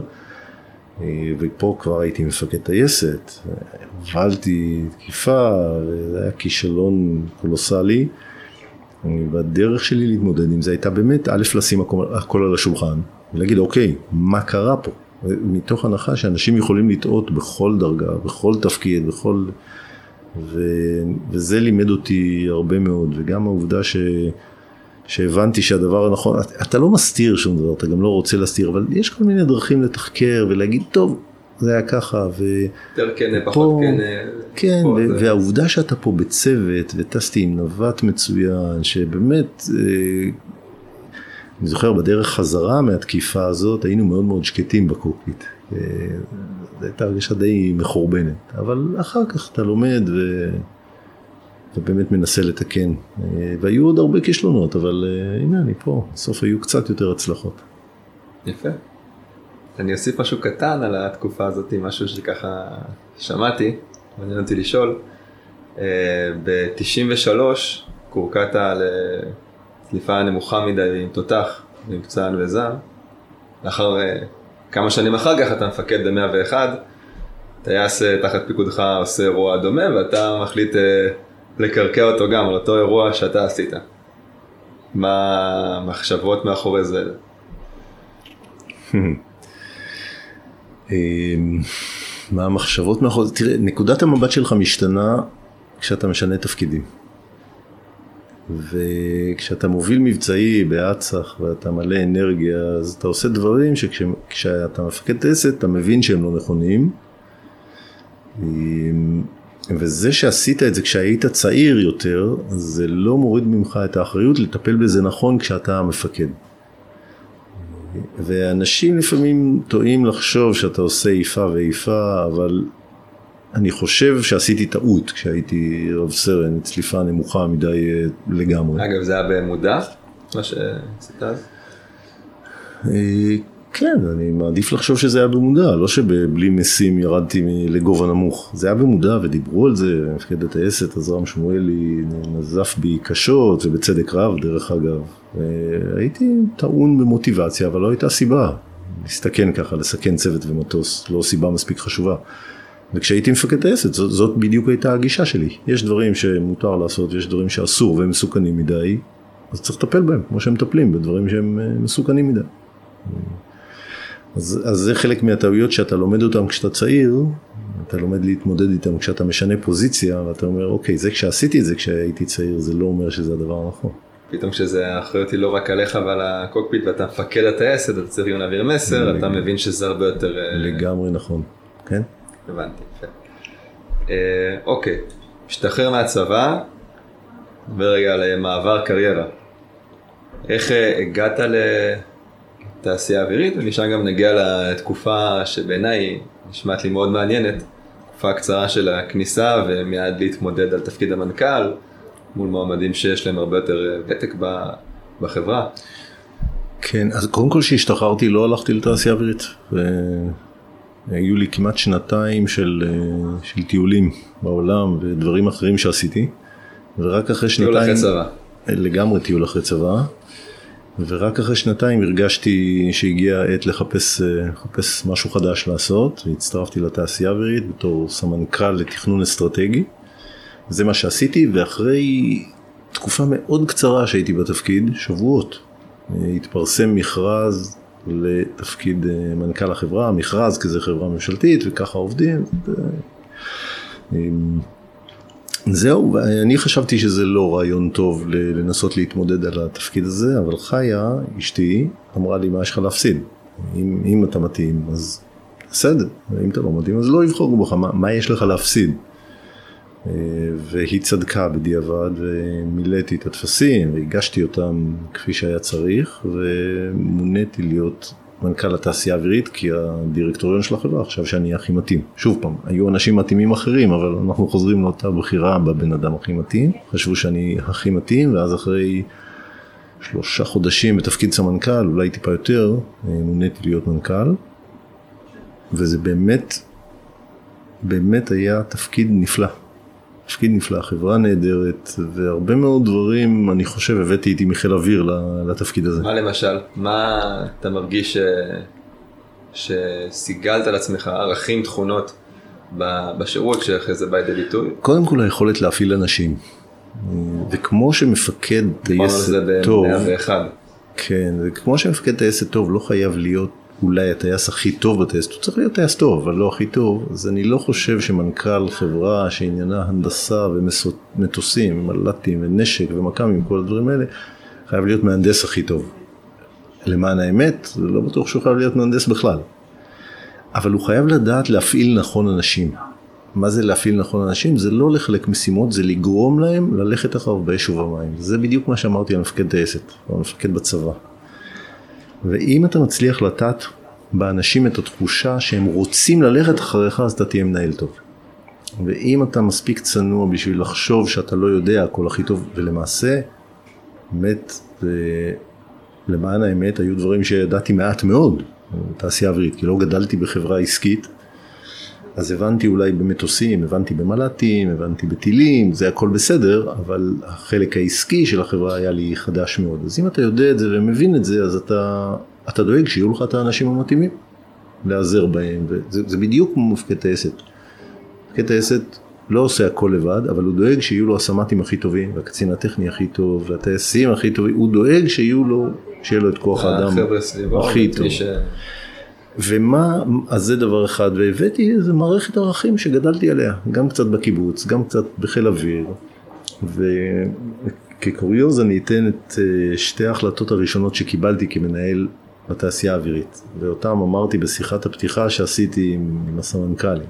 אה, ופה כבר הייתי מפקד טייסת, הובלתי תקיפה, זה היה כישלון קולוסלי. והדרך שלי להתמודד עם זה הייתה באמת, א', לשים הכל על השולחן, ולהגיד, אוקיי, מה קרה פה? מתוך הנחה שאנשים יכולים לטעות בכל דרגה, בכל תפקיד, בכל... ו... וזה לימד אותי הרבה מאוד, וגם העובדה ש... שהבנתי שהדבר הנכון, אתה לא מסתיר שום דבר, אתה גם לא רוצה להסתיר, אבל יש כל מיני דרכים לתחקר ולהגיד, טוב, זה היה ככה, ו... יותר כן, פחות כן. כן, ו- זה... והעובדה שאתה פה בצוות, וטסתי עם נווט מצוין, שבאמת, אה, אני זוכר בדרך חזרה מהתקיפה הזאת, היינו מאוד מאוד שקטים בקוקפיט. אה, זו הייתה הרגשה די מחורבנת, אבל אחר כך אתה לומד ו... ובאמת מנסה לתקן. אה, והיו עוד הרבה כישלונות, אבל הנה אני פה, בסוף היו קצת יותר הצלחות. יפה. אני אוסיף משהו קטן על התקופה הזאת, משהו שככה שמעתי, מעניין אותי לשאול. אה, ב-93 קורקעת לדליפה נמוכה מדי עם תותח, עם פצען וזעם. לאחר אה, כמה שנים אחר כך אתה מפקד ב-101, טייס אה, תחת פיקודך עושה אירוע דומה ואתה מחליט לקרקע אותו גם על אותו אירוע שאתה עשית. מה המחשבות מאחורי זה? <laughs> אמ, מה המחשבות מאחורי זה? תראה, נקודת המבט שלך משתנה כשאתה משנה תפקידים. וכשאתה מוביל מבצעי באצ"ח ואתה מלא אנרגיה, אז אתה עושה דברים שכשאתה מפקד טייסת אתה מבין שהם לא נכונים. אמ, וזה שעשית את זה כשהיית צעיר יותר, זה לא מוריד ממך את האחריות לטפל בזה נכון כשאתה המפקד. ואנשים לפעמים טועים לחשוב שאתה עושה איפה ואיפה, אבל אני חושב שעשיתי טעות כשהייתי רב סרן, צליפה נמוכה מדי אה, לגמרי. אגב, זה היה במודע, מה שעשית אז? אה, כן, אני מעדיף לחשוב שזה היה במודע, לא שבלי משים ירדתי לגובה נמוך. זה היה במודע ודיברו על זה, מפקד הטייסת עזרם שמואלי נזף בי קשות, ובצדק רב דרך אגב. הייתי טעון במוטיבציה, אבל לא הייתה סיבה להסתכן ככה, לסכן צוות ומטוס, לא סיבה מספיק חשובה. וכשהייתי מפקד טייסת, זאת, זאת בדיוק הייתה הגישה שלי. יש דברים שמותר לעשות, יש דברים שאסור והם מסוכנים מדי, אז צריך לטפל בהם, כמו שהם מטפלים בדברים שהם אה, מסוכנים מדי. אז, אז זה חלק מהטעויות שאתה לומד אותם כשאתה צעיר, אתה לומד להתמודד איתם כשאתה משנה פוזיציה, ואתה אומר, אוקיי, זה כשעשיתי את זה כשהייתי צעיר, זה לא אומר שזה הדבר הנכון. פתאום שזה האחריות היא לא רק עליך ועל הקוקפיט ואתה מפקד הטייסת, אתה צריך גם להעביר מסר, אתה מבין שזה הרבה יותר... אה, לגמרי נכון, כן. הבנתי, יפה. אה, אוקיי, משתחרר מהצבא, ורגע למעבר קריירה. איך אה, הגעת ל... תעשייה אווירית, ומשם גם נגיע לתקופה שבעיניי נשמעת לי מאוד מעניינת, תקופה קצרה של הכניסה ומיד להתמודד על תפקיד המנכ"ל מול מועמדים שיש להם הרבה יותר אה, ותק בחברה. כן, אז קודם כל כשהשתחררתי לא הלכתי לתעשייה אווירית. והיו לי כמעט שנתיים של, אה, של טיולים בעולם ודברים אחרים שעשיתי. ורק אחרי שנתיים... טיול אחרי צבא. לגמרי טיול אחרי צבא. ורק אחרי שנתיים הרגשתי שהגיעה העת לחפש, אה, לחפש משהו חדש לעשות, והצטרפתי לתעשייה האווירית בתור סמנכ"ל לתכנון אסטרטגי. זה מה שעשיתי, ואחרי תקופה מאוד קצרה שהייתי בתפקיד, שבועות, אה, התפרסם מכרז לתפקיד אה, מנכ"ל החברה, מכרז כי זו חברה ממשלתית וככה עובדים. זהו, אני חשבתי שזה לא רעיון טוב לנסות להתמודד על התפקיד הזה, אבל חיה, אשתי, אמרה לי, מה יש לך להפסיד? אם, אם אתה מתאים, אז בסדר, אם אתה לא מתאים, אז לא יבחרו בך, מה, מה יש לך להפסיד? והיא צדקה בדיעבד, ומילאתי את הטפסים, והגשתי אותם כפי שהיה צריך, ומוניתי להיות מנכ"ל התעשייה האווירית, כי הדירקטוריון של החברה חשב שאני הכי מתאים. שוב פעם, היו אנשים מתאימים אחרים, אבל אנחנו חוזרים לאותה בחירה בבן אדם הכי מתאים. חשבו שאני הכי מתאים, ואז אחרי שלושה חודשים בתפקיד סמנכ"ל, אולי טיפה יותר, מוניתי להיות מנכ"ל. וזה באמת באמת היה תפקיד נפלא. תפקיד נפלא, חברה נהדרת, והרבה מאוד דברים, אני חושב, הבאתי איתי מחיל אוויר לתפקיד הזה. מה למשל? מה אתה מרגיש ש... שסיגלת על עצמך ערכים, תכונות בשירות שאחרי זה בא לידי ביטוי? קודם כל היכולת להפעיל אנשים. וכמו שמפקד טייסת טוב, כן, וכמו שמפקד טייסת טוב לא חייב להיות אולי הטייס הכי טוב בטייסת, הוא צריך להיות טייס טוב, אבל לא הכי טוב, אז אני לא חושב שמנכ"ל חברה שעניינה הנדסה ומטוסים, מל"טים ונשק ומכ"מים, כל הדברים האלה, חייב להיות מהנדס הכי טוב. למען האמת, זה לא בטוח שהוא חייב להיות מהנדס בכלל. אבל הוא חייב לדעת להפעיל נכון אנשים. מה זה להפעיל נכון אנשים? זה לא לחלק משימות, זה לגרום להם ללכת אחריו באש ובמים. זה בדיוק מה שאמרתי על מפקד טייסת, או מפקד בצבא. ואם אתה מצליח לטעת באנשים את התחושה שהם רוצים ללכת אחריך, אז אתה תהיה מנהל טוב. ואם אתה מספיק צנוע בשביל לחשוב שאתה לא יודע הכל הכי טוב, ולמעשה, באמת, למען האמת, היו דברים שידעתי מעט מאוד בתעשייה אווירית, כי לא גדלתי בחברה עסקית, אז הבנתי אולי במטוסים, הבנתי במל"טים, הבנתי בטילים, זה הכל בסדר, אבל החלק העסקי של החברה היה לי חדש מאוד. אז אם אתה יודע את זה ומבין את זה, אז אתה, אתה דואג שיהיו לך את האנשים המתאימים להיעזר בהם, וזה בדיוק כמו מפקד טייסת. מפקד טייסת לא עושה הכל לבד, אבל הוא דואג שיהיו לו הסמ"טים הכי טובים, והקצין הטכני הכי טוב, והטייסים הכי טובים, הוא דואג שיהיו לו, שיהיה לו את כוח האדם הכי טוב. ש... ומה, אז זה דבר אחד, והבאתי איזה מערכת ערכים שגדלתי עליה, גם קצת בקיבוץ, גם קצת בחיל אוויר, וכקוריוז אני אתן את אה, שתי ההחלטות הראשונות שקיבלתי כמנהל בתעשייה האווירית, ואותם אמרתי בשיחת הפתיחה שעשיתי עם, עם הסמנכ"לים.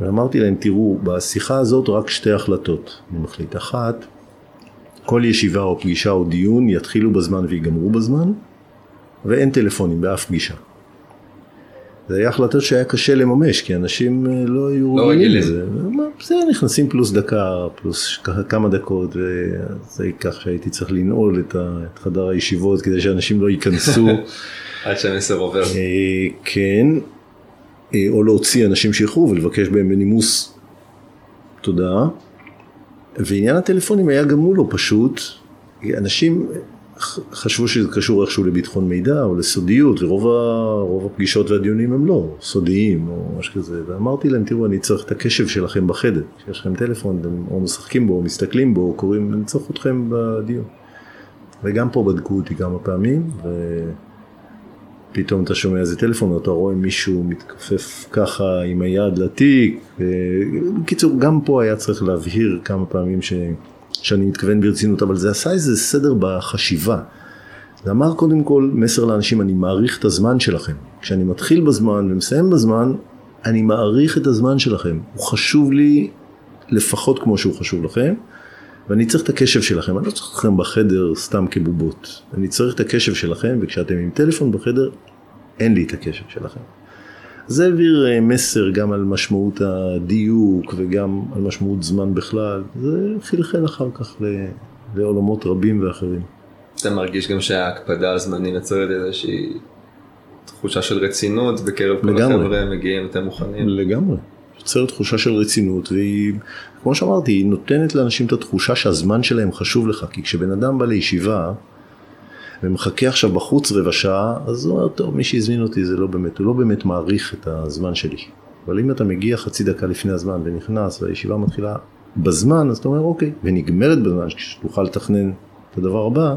ואמרתי להם, תראו, בשיחה הזאת רק שתי החלטות, אני מחליט. אחת, כל ישיבה או פגישה או דיון יתחילו בזמן ויגמרו בזמן, ואין טלפונים באף פגישה. זה היה החלטות שהיה קשה לממש, כי אנשים אה, לא היו לא רגילים לזה. בסדר, נכנסים פלוס דקה, פלוס כמה דקות, וזה ייקח שהייתי צריך לנעול את, ה, את חדר הישיבות כדי שאנשים לא ייכנסו. <laughs> עד שהמסר עובר. אה, כן, אה, או להוציא אנשים שאיחרו ולבקש בהם בנימוס תודה. ועניין הטלפונים היה גם הוא לא פשוט. אנשים חשבו שזה קשור איכשהו לביטחון מידע או לסודיות, ורוב הפגישות והדיונים הם לא סודיים או משהו כזה, ואמרתי להם, תראו, אני צריך את הקשב שלכם בחדר, כשיש לכם טלפון, או משחקים בו, או מסתכלים בו, או קוראים, אני צריך אתכם בדיון. וגם פה בדקו אותי כמה פעמים, ופתאום אתה שומע איזה טלפון, ואתה רואה מישהו מתכופף ככה עם היד לתיק, בקיצור, גם פה היה צריך להבהיר כמה פעמים ש... שאני מתכוון ברצינות, אבל זה עשה איזה סדר בחשיבה. זה אמר קודם כל מסר לאנשים, אני מעריך את הזמן שלכם. כשאני מתחיל בזמן ומסיים בזמן, אני מעריך את הזמן שלכם. הוא חשוב לי לפחות כמו שהוא חשוב לכם, ואני צריך את הקשב שלכם. אני לא צריך אתכם בחדר סתם כבובות. אני צריך את הקשב שלכם, וכשאתם עם טלפון בחדר, אין לי את הקשב שלכם. זה העביר אה, מסר גם על משמעות הדיוק וגם על משמעות זמן בכלל, זה חלחל אחר כך לעולמות רבים ואחרים. אתה מרגיש גם שההקפדה על זמנים יוצרת איזושהי תחושה של רצינות בקרב כל החבר'ה מגיעים יותר מוכנים? לגמרי. יוצרת תחושה של רצינות והיא, כמו שאמרתי, היא נותנת לאנשים את התחושה שהזמן שלהם חשוב לך, כי כשבן אדם בא לישיבה ומחכה עכשיו בחוץ רבע שעה, אז הוא אומר, טוב, מי שהזמין אותי זה לא באמת, הוא לא באמת מעריך את הזמן שלי. אבל אם אתה מגיע חצי דקה לפני הזמן ונכנס והישיבה מתחילה בזמן, אז אתה אומר, אוקיי, ונגמרת בזמן, שתוכל לתכנן את הדבר הבא,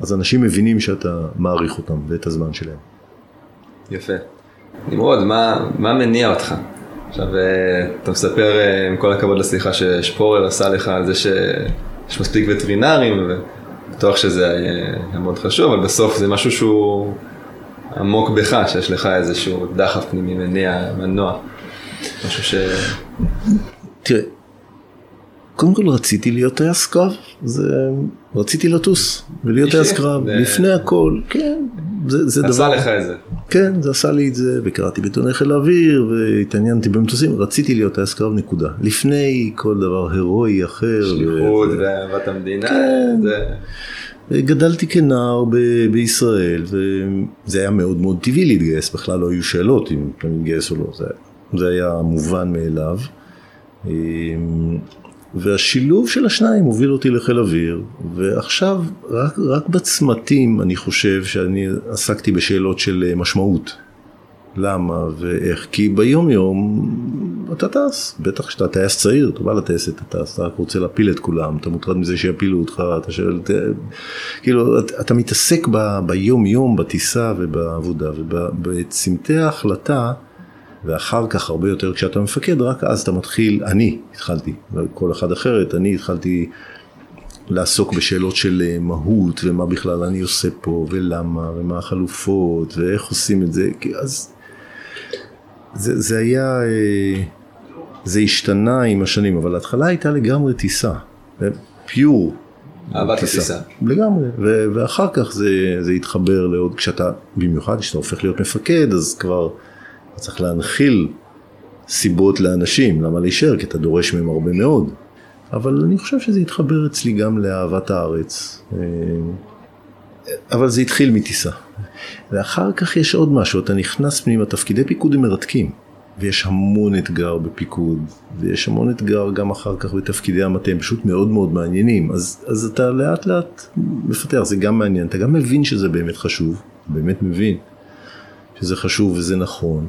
אז אנשים מבינים שאתה מעריך אותם ואת הזמן שלהם. יפה. נמרוד, מה, מה מניע אותך? עכשיו, אה, אתה מספר, אה, עם כל הכבוד לסליחה, ששפורר עשה לך על זה שיש מספיק וטרינרים, בטוח שזה היה מאוד חשוב, אבל בסוף זה משהו שהוא עמוק בך, שיש לך איזשהו דחף פנימי, מניע, מנוע. משהו ש... תראה, קודם כל רציתי להיות טייס קרב, זה... רציתי לטוס ולהיות טייס קרב, זה... לפני הכל, כן, זה, זה דבר... עשה לך את זה. כן, זה עשה לי את זה, וקראתי בעיתוני חיל האוויר, והתעניינתי במטוסים, רציתי להיות טייס קרב נקודה. לפני כל דבר הירואי אחר. שליחות. ואהבת המדינה. כן. זה... גדלתי כנער ב- בישראל, וזה היה מאוד מאוד טבעי להתגייס, בכלל לא היו שאלות אם אתה מתגייס או לא. זה זה היה מובן מאליו. והשילוב של השניים הוביל אותי לחיל אוויר, ועכשיו רק, רק בצמתים אני חושב שאני עסקתי בשאלות של משמעות. למה ואיך? כי ביום יום אתה טס, בטח כשאתה טייס צעיר, אתה בא לטייסת, אתה טס, אתה רק רוצה להפיל את כולם, אתה מוטרד מזה שיפילו אותך, אתה שואל, כאילו, אתה, אתה מתעסק ב, ביום יום, בטיסה ובעבודה, ובצמתי ההחלטה, ואחר כך הרבה יותר כשאתה מפקד, רק אז אתה מתחיל, אני התחלתי, כל אחד אחרת, אני התחלתי לעסוק בשאלות של אה, מהות, ומה בכלל אני עושה פה, ולמה, ומה החלופות, ואיך עושים את זה, אז זה, זה היה, אה, זה השתנה עם השנים, אבל ההתחלה הייתה לגמרי טיסה, פיור. אהבת הטיסה. לגמרי, ו- ואחר כך זה, זה התחבר לעוד, כשאתה, במיוחד כשאתה הופך להיות מפקד, אז כבר צריך להנחיל סיבות לאנשים, למה להישאר, כי אתה דורש מהם הרבה מאוד. אבל אני חושב שזה התחבר אצלי גם לאהבת הארץ. אה, אבל זה התחיל מטיסה. ואחר כך יש עוד משהו, אתה נכנס פנימה, תפקידי פיקוד הם מרתקים. ויש המון אתגר בפיקוד, ויש המון אתגר גם אחר כך בתפקידי המטה, הם פשוט מאוד מאוד מעניינים. אז, אז אתה לאט לאט מפתח, זה גם מעניין, אתה גם מבין שזה באמת חשוב, באמת מבין שזה חשוב וזה נכון.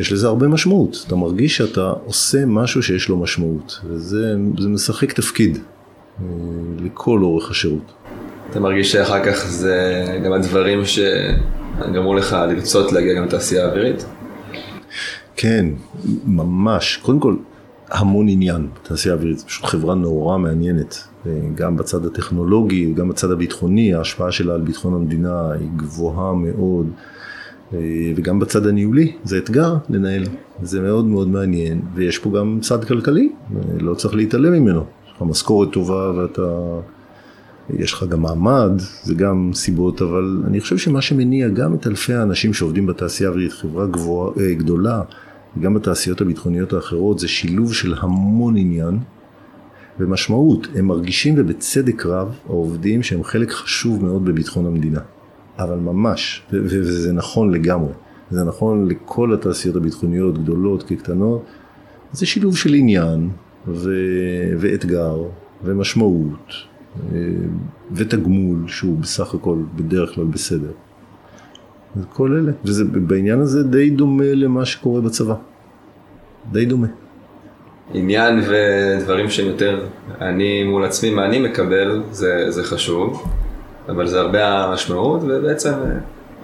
יש לזה הרבה משמעות, אתה מרגיש שאתה עושה משהו שיש לו משמעות, וזה משחק תפקיד אה, לכל אורך השירות. אתה מרגיש שאחר כך זה גם הדברים שגרמו לך לרצות להגיע גם לתעשייה האווירית? כן, ממש. קודם כל, המון עניין בתעשייה האווירית, זו פשוט חברה נורא מעניינת. גם בצד הטכנולוגי, גם בצד הביטחוני, ההשפעה שלה על ביטחון המדינה היא גבוהה מאוד. וגם בצד הניהולי, זה אתגר לנהל, זה מאוד מאוד מעניין, ויש פה גם צד כלכלי, לא צריך להתעלם ממנו. יש לך משכורת טובה ואתה יש לך גם מעמד, זה גם סיבות, אבל אני חושב שמה שמניע גם את אלפי האנשים שעובדים בתעשייה האווירית, חברה גבוה, אה, גדולה, וגם בתעשיות הביטחוניות האחרות, זה שילוב של המון עניין ומשמעות. הם מרגישים ובצדק רב העובדים שהם חלק חשוב מאוד בביטחון המדינה. אבל ממש, וזה נכון לגמרי. זה נכון לכל התעשיות הביטחוניות, גדולות כקטנות. זה שילוב של עניין ו- ואתגר ומשמעות אה, ותגמול שהוא בסך הכל בדרך כלל בסדר. כל אלה, וזה בעניין הזה די דומה למה שקורה בצבא, די דומה. עניין ודברים שהם יותר אני מול עצמי, מה אני מקבל, זה, זה חשוב, אבל זה הרבה המשמעות, ובעצם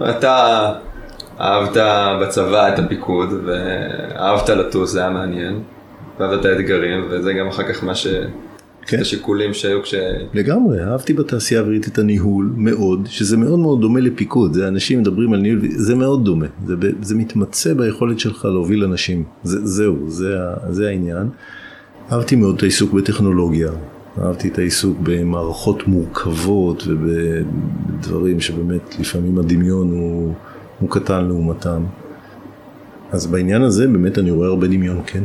אה, אתה אהבת בצבא את הפיקוד, ואהבת לטוס, זה היה מעניין, ואהבת את האתגרים, וזה גם אחר כך מה ש... כן. השיקולים שהיו כש... לגמרי, אהבתי בתעשייה האווירית את הניהול מאוד, שזה מאוד מאוד דומה לפיקוד, זה אנשים מדברים על ניהול, זה מאוד דומה, זה, זה מתמצא ביכולת שלך להוביל אנשים, זה, זהו, זה, זה העניין. אהבתי מאוד את העיסוק בטכנולוגיה, אהבתי את העיסוק במערכות מורכבות ובדברים שבאמת לפעמים הדמיון הוא, הוא קטן לעומתם. אז בעניין הזה באמת אני רואה הרבה דמיון, כן.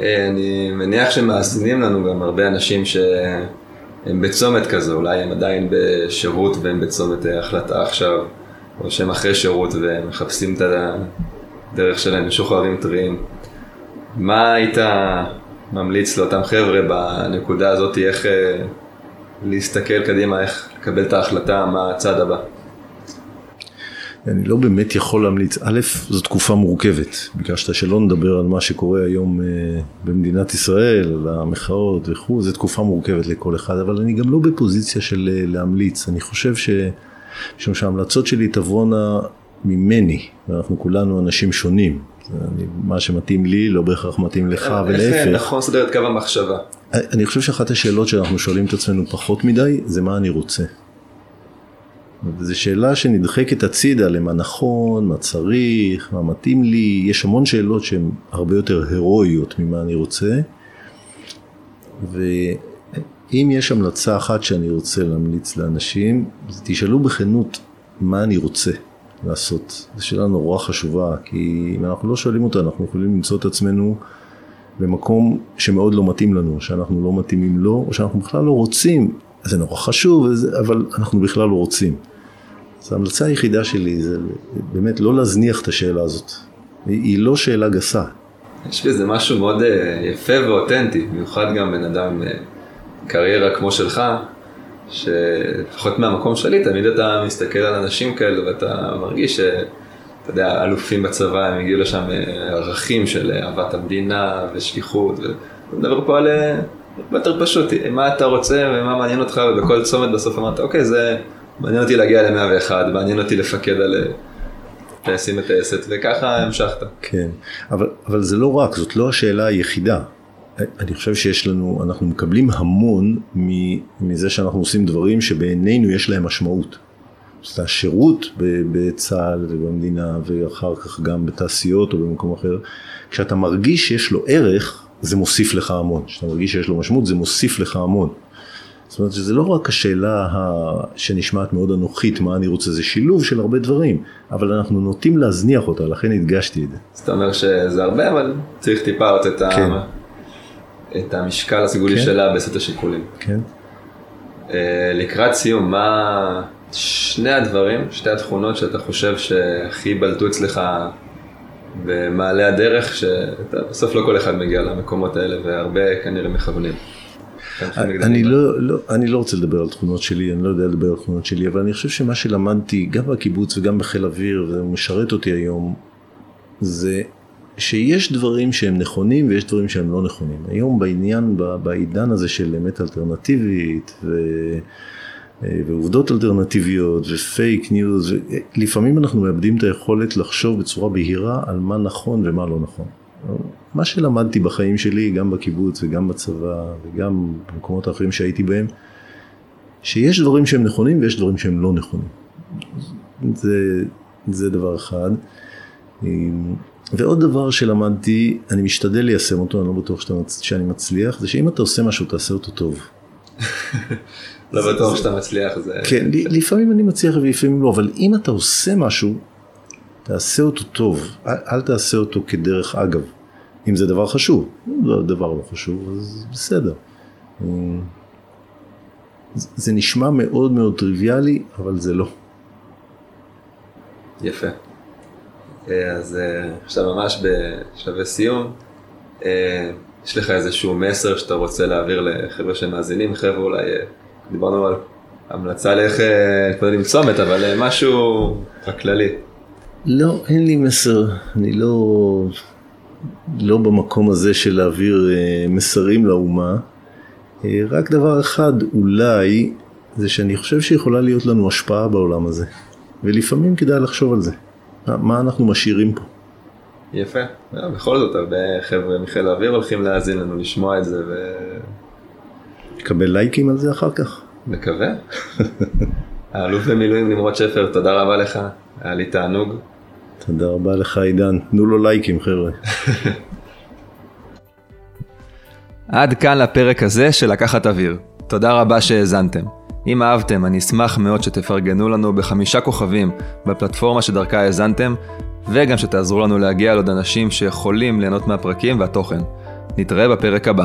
אה, אני מניח שמאזינים לנו גם הרבה אנשים שהם בצומת כזו, אולי הם עדיין בשירות והם בצומת אה, החלטה עכשיו, או שהם אחרי שירות ומחפשים את הדרך שלהם, משוחררים טריים. מה היית ממליץ לאותם חבר'ה בנקודה הזאת, איך אה, להסתכל קדימה, איך לקבל את ההחלטה, מה הצעד הבא? אני לא באמת יכול להמליץ. א', זו תקופה מורכבת. ביקשת שלא נדבר על מה שקורה היום אה, במדינת ישראל, על המחאות וכו', זו תקופה מורכבת לכל אחד, אבל אני גם לא בפוזיציה של אה, להמליץ. אני חושב ש... משום שההמלצות שלי תבואנה ממני, ואנחנו כולנו אנשים שונים. אני, מה שמתאים לי לא בהכרח מתאים לך אה, ולהפך. איך נכון לסדר את קו המחשבה? אני חושב שאחת השאלות שאנחנו שואלים את עצמנו פחות מדי, זה מה אני רוצה. זו שאלה שנדחקת הצידה למה נכון, מה צריך, מה מתאים לי, יש המון שאלות שהן הרבה יותר הירואיות ממה אני רוצה. ואם יש המלצה אחת שאני רוצה להמליץ לאנשים, תשאלו בכנות מה אני רוצה לעשות. זו שאלה נורא חשובה, כי אם אנחנו לא שואלים אותה, אנחנו יכולים למצוא את עצמנו במקום שמאוד לא מתאים לנו, שאנחנו לא מתאימים לו, או שאנחנו בכלל לא רוצים. זה נורא חשוב, אבל אנחנו בכלל לא רוצים. אז ההמלצה היחידה שלי זה באמת לא להזניח את השאלה הזאת. היא לא שאלה גסה. יש בזה משהו מאוד אה, יפה ואותנטי, במיוחד גם בן אדם אה, קריירה כמו שלך, שלפחות מהמקום שלי, תמיד אתה מסתכל על אנשים כאלה ואתה מרגיש שאתה יודע, אלופים בצבא, הם הגיעו לשם אה, ערכים של אהבת המדינה ושליחות, ונדבר פה על הרבה יותר פשוט, מה אתה רוצה ומה מעניין אותך, ובכל צומת בסוף אמרת, אוקיי, זה מעניין אותי להגיע ל-101, מעניין אותי לפקד על טייסים וטייסת, וככה המשכת. כן, אבל, אבל זה לא רק, זאת לא השאלה היחידה. אני חושב שיש לנו, אנחנו מקבלים המון מזה שאנחנו עושים דברים שבעינינו יש להם משמעות. זאת השירות בצה"ל ובמדינה ואחר כך גם בתעשיות או במקום אחר, כשאתה מרגיש שיש לו ערך, זה מוסיף לך המון. כשאתה מרגיש שיש לו משמעות, זה מוסיף לך המון. זאת אומרת שזה לא רק השאלה שנשמעת מאוד אנוכית, מה אני רוצה, זה שילוב של הרבה דברים, אבל אנחנו נוטים להזניח אותה, לכן הדגשתי את זה. זאת אומרת שזה הרבה, אבל צריך טיפה עוד את, כן. ה... את המשקל הסגולי כן. שלה בסט השיקולים. כן. אה, לקראת סיום, מה שני הדברים, שתי התכונות שאתה חושב שהכי בלטו אצלך במעלה הדרך, שבסוף לא כל אחד מגיע למקומות האלה והרבה כנראה מכוונים. אני לא, לא, אני לא רוצה לדבר על תכונות שלי, אני לא יודע לדבר על תכונות שלי, אבל אני חושב שמה שלמדתי גם בקיבוץ וגם בחיל אוויר, וזה משרת אותי היום, זה שיש דברים שהם נכונים ויש דברים שהם לא נכונים. היום בעניין, בעידן הזה של אמת אלטרנטיבית ו... ועובדות אלטרנטיביות ופייק ניוז, לפעמים אנחנו מאבדים את היכולת לחשוב בצורה בהירה על מה נכון ומה לא נכון. מה שלמדתי בחיים שלי, גם בקיבוץ וגם בצבא וגם במקומות האחרים שהייתי בהם, שיש דברים שהם נכונים ויש דברים שהם לא נכונים. זה, זה דבר אחד. ועוד דבר שלמדתי, אני משתדל ליישם אותו, אני לא בטוח שאתה, שאני מצליח, זה שאם אתה עושה משהו, תעשה אותו טוב. לא בטוח שאתה מצליח, זה... כן, לפעמים אני מצליח ולפעמים לא, אבל אם אתה עושה משהו, תעשה אותו טוב, אל, אל תעשה אותו כדרך אגב. אם זה דבר חשוב, אם זה דבר לא חשוב, אז בסדר. זה נשמע מאוד מאוד טריוויאלי, אבל זה לא. יפה. אה, אז אה, עכשיו ממש בשלבי סיום, אה, יש לך איזשהו מסר שאתה רוצה להעביר לחבר'ה שמאזינים, חבר'ה אולי, דיברנו על המלצה לאיך להתמודד עם צומת, אבל משהו הכללי. לא, אין לי מסר, אני לא, לא במקום הזה של להעביר מסרים לאומה. רק דבר אחד, אולי, זה שאני חושב שיכולה להיות לנו השפעה בעולם הזה, ולפעמים כדאי לחשוב על זה. מה אנחנו משאירים פה. יפה, אה, בכל זאת הרבה חבר'ה מחיל האוויר הולכים להאזין לנו, לשמוע את זה ו... נקבל לייקים על זה אחר כך. מקווה. האלוף במילואים נמרוד שפר, תודה רבה לך, היה לי תענוג. תודה רבה לך עידן, תנו לו לייקים חבר'ה. עד כאן לפרק הזה של לקחת אוויר. תודה רבה שהאזנתם. אם אהבתם, אני אשמח מאוד שתפרגנו לנו בחמישה כוכבים בפלטפורמה שדרכה האזנתם, וגם שתעזרו לנו להגיע לעוד אנשים שיכולים ליהנות מהפרקים והתוכן. נתראה בפרק הבא.